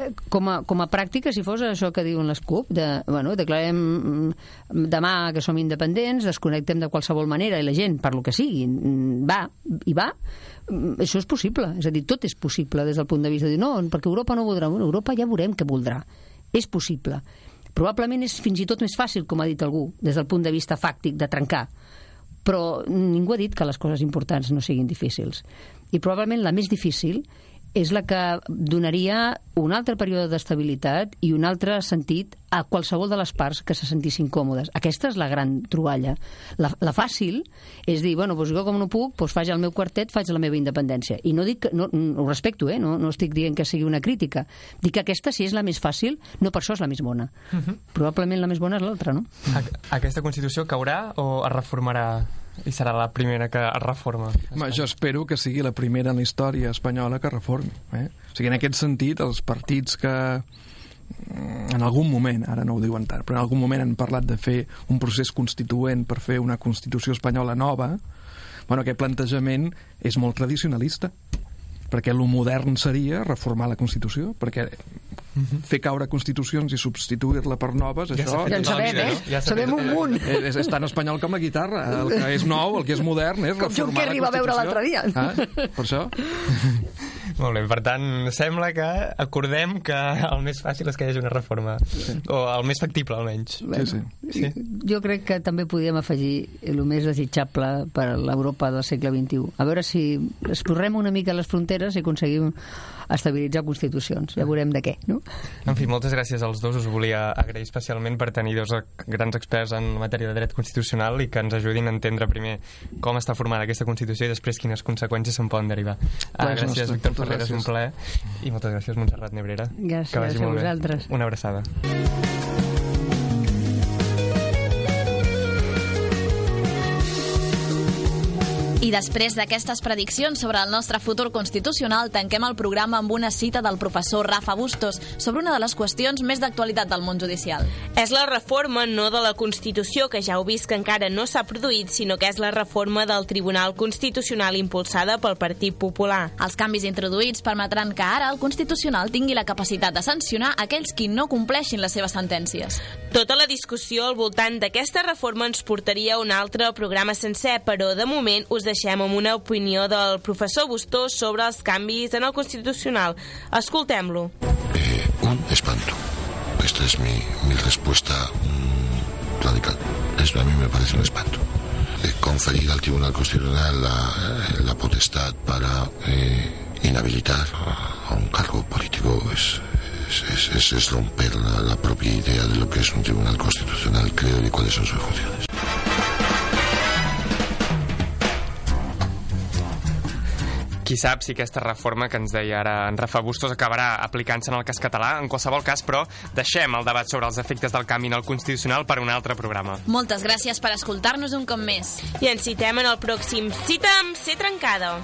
eh, com a, com a pràctica, si fos això que diuen les CUP, de, bueno, declarem mm, demà que som independents, desconnectem de qualsevol manera i la gent, per lo que sigui, mm, va i va, mm, això és possible. És a dir, tot és possible des del punt de vista de dir, no, perquè Europa no voldrà. Bueno, Europa ja veurem què voldrà. És possible. Probablement és fins i tot més fàcil, com ha dit algú, des del punt de vista fàctic, de trencar però ningú ha dit que les coses importants no siguin difícils. I probablement la més difícil és la que donaria un altre període d'estabilitat i un altre sentit a qualsevol de les parts que se sentissin còmodes. Aquesta és la gran troballa. La, la fàcil és dir, bueno, doncs jo com no puc, doncs faig el meu quartet, faig la meva independència. I no dic que, no, ho respecto, eh? no, no estic dient que sigui una crítica. Dic que aquesta, si és la més fàcil, no per això és la més bona. Probablement la més bona és l'altra, no? Aquesta Constitució caurà o es reformarà i serà la primera que es reforma. Home, jo espero que sigui la primera en la història espanyola que reformi. Eh? O sigui, en aquest sentit, els partits que mm, en algun moment, ara no ho diuen tant, però en algun moment han parlat de fer un procés constituent per fer una Constitució espanyola nova, bueno, aquest plantejament és molt tradicionalista perquè el modern seria reformar la Constitució, perquè fer caure constitucions i substituir-la per noves, Ja això... Ja en la sabem, eh? Ja Sabem un munt. És, és tan espanyol com la guitarra. El que és nou, el que és modern, és Com reformar John Kerry la va veure Constitució. l'altre dia. Ah, per això? Molt bé, per tant, sembla que acordem que el més fàcil és que hi hagi una reforma. Sí. O el més factible, almenys. Sí, sí. Jo crec que també podríem afegir el més desitjable per a l'Europa del segle XXI. A veure si explorem una mica les fronteres i aconseguim estabilitzar constitucions. Ja veurem de què, no? En fi, moltes gràcies als dos. Us volia agrair especialment per tenir dos grans experts en matèria de dret constitucional i que ens ajudin a entendre primer com està formada aquesta Constitució i després quines conseqüències se'n poden derivar. Ah, gràcies, nostre. Víctor Moltes Ferreras, un gràcies. plaer. I moltes gràcies, Montserrat Nebrera. Gràcies a molt bé. vosaltres. Una abraçada. I després d'aquestes prediccions sobre el nostre futur constitucional, tanquem el programa amb una cita del professor Rafa Bustos sobre una de les qüestions més d'actualitat del món judicial. És la reforma no de la Constitució, que ja heu vist que encara no s'ha produït, sinó que és la reforma del Tribunal Constitucional impulsada pel Partit Popular. Els canvis introduïts permetran que ara el Constitucional tingui la capacitat de sancionar aquells qui no compleixin les seves sentències. Tota la discussió al voltant d'aquesta reforma ens portaria a un altre programa sencer, però de moment us deixem amb una opinió del professor Bustós sobre els canvis en el Constitucional. Escoltem-lo. Un espanto. Esta es mi, mi respuesta mm, radical. Es, a mí me parece un espanto. Eh, conferir al Tribunal Constitucional la, eh, la potestad para eh, inhabilitar a, a un cargo político es, es, es- es- romper la, la propia idea de lo que es un Tribunal Constitucional, creo, y cuáles son sus funciones. Qui sap si aquesta reforma que ens deia ara en Rafa Bustos acabarà aplicant-se en el cas català. En qualsevol cas, però, deixem el debat sobre els efectes del canvi en el Constitucional per un altre programa. Moltes gràcies per escoltar-nos un cop més. I ens citem en el pròxim Cita amb ser trencada.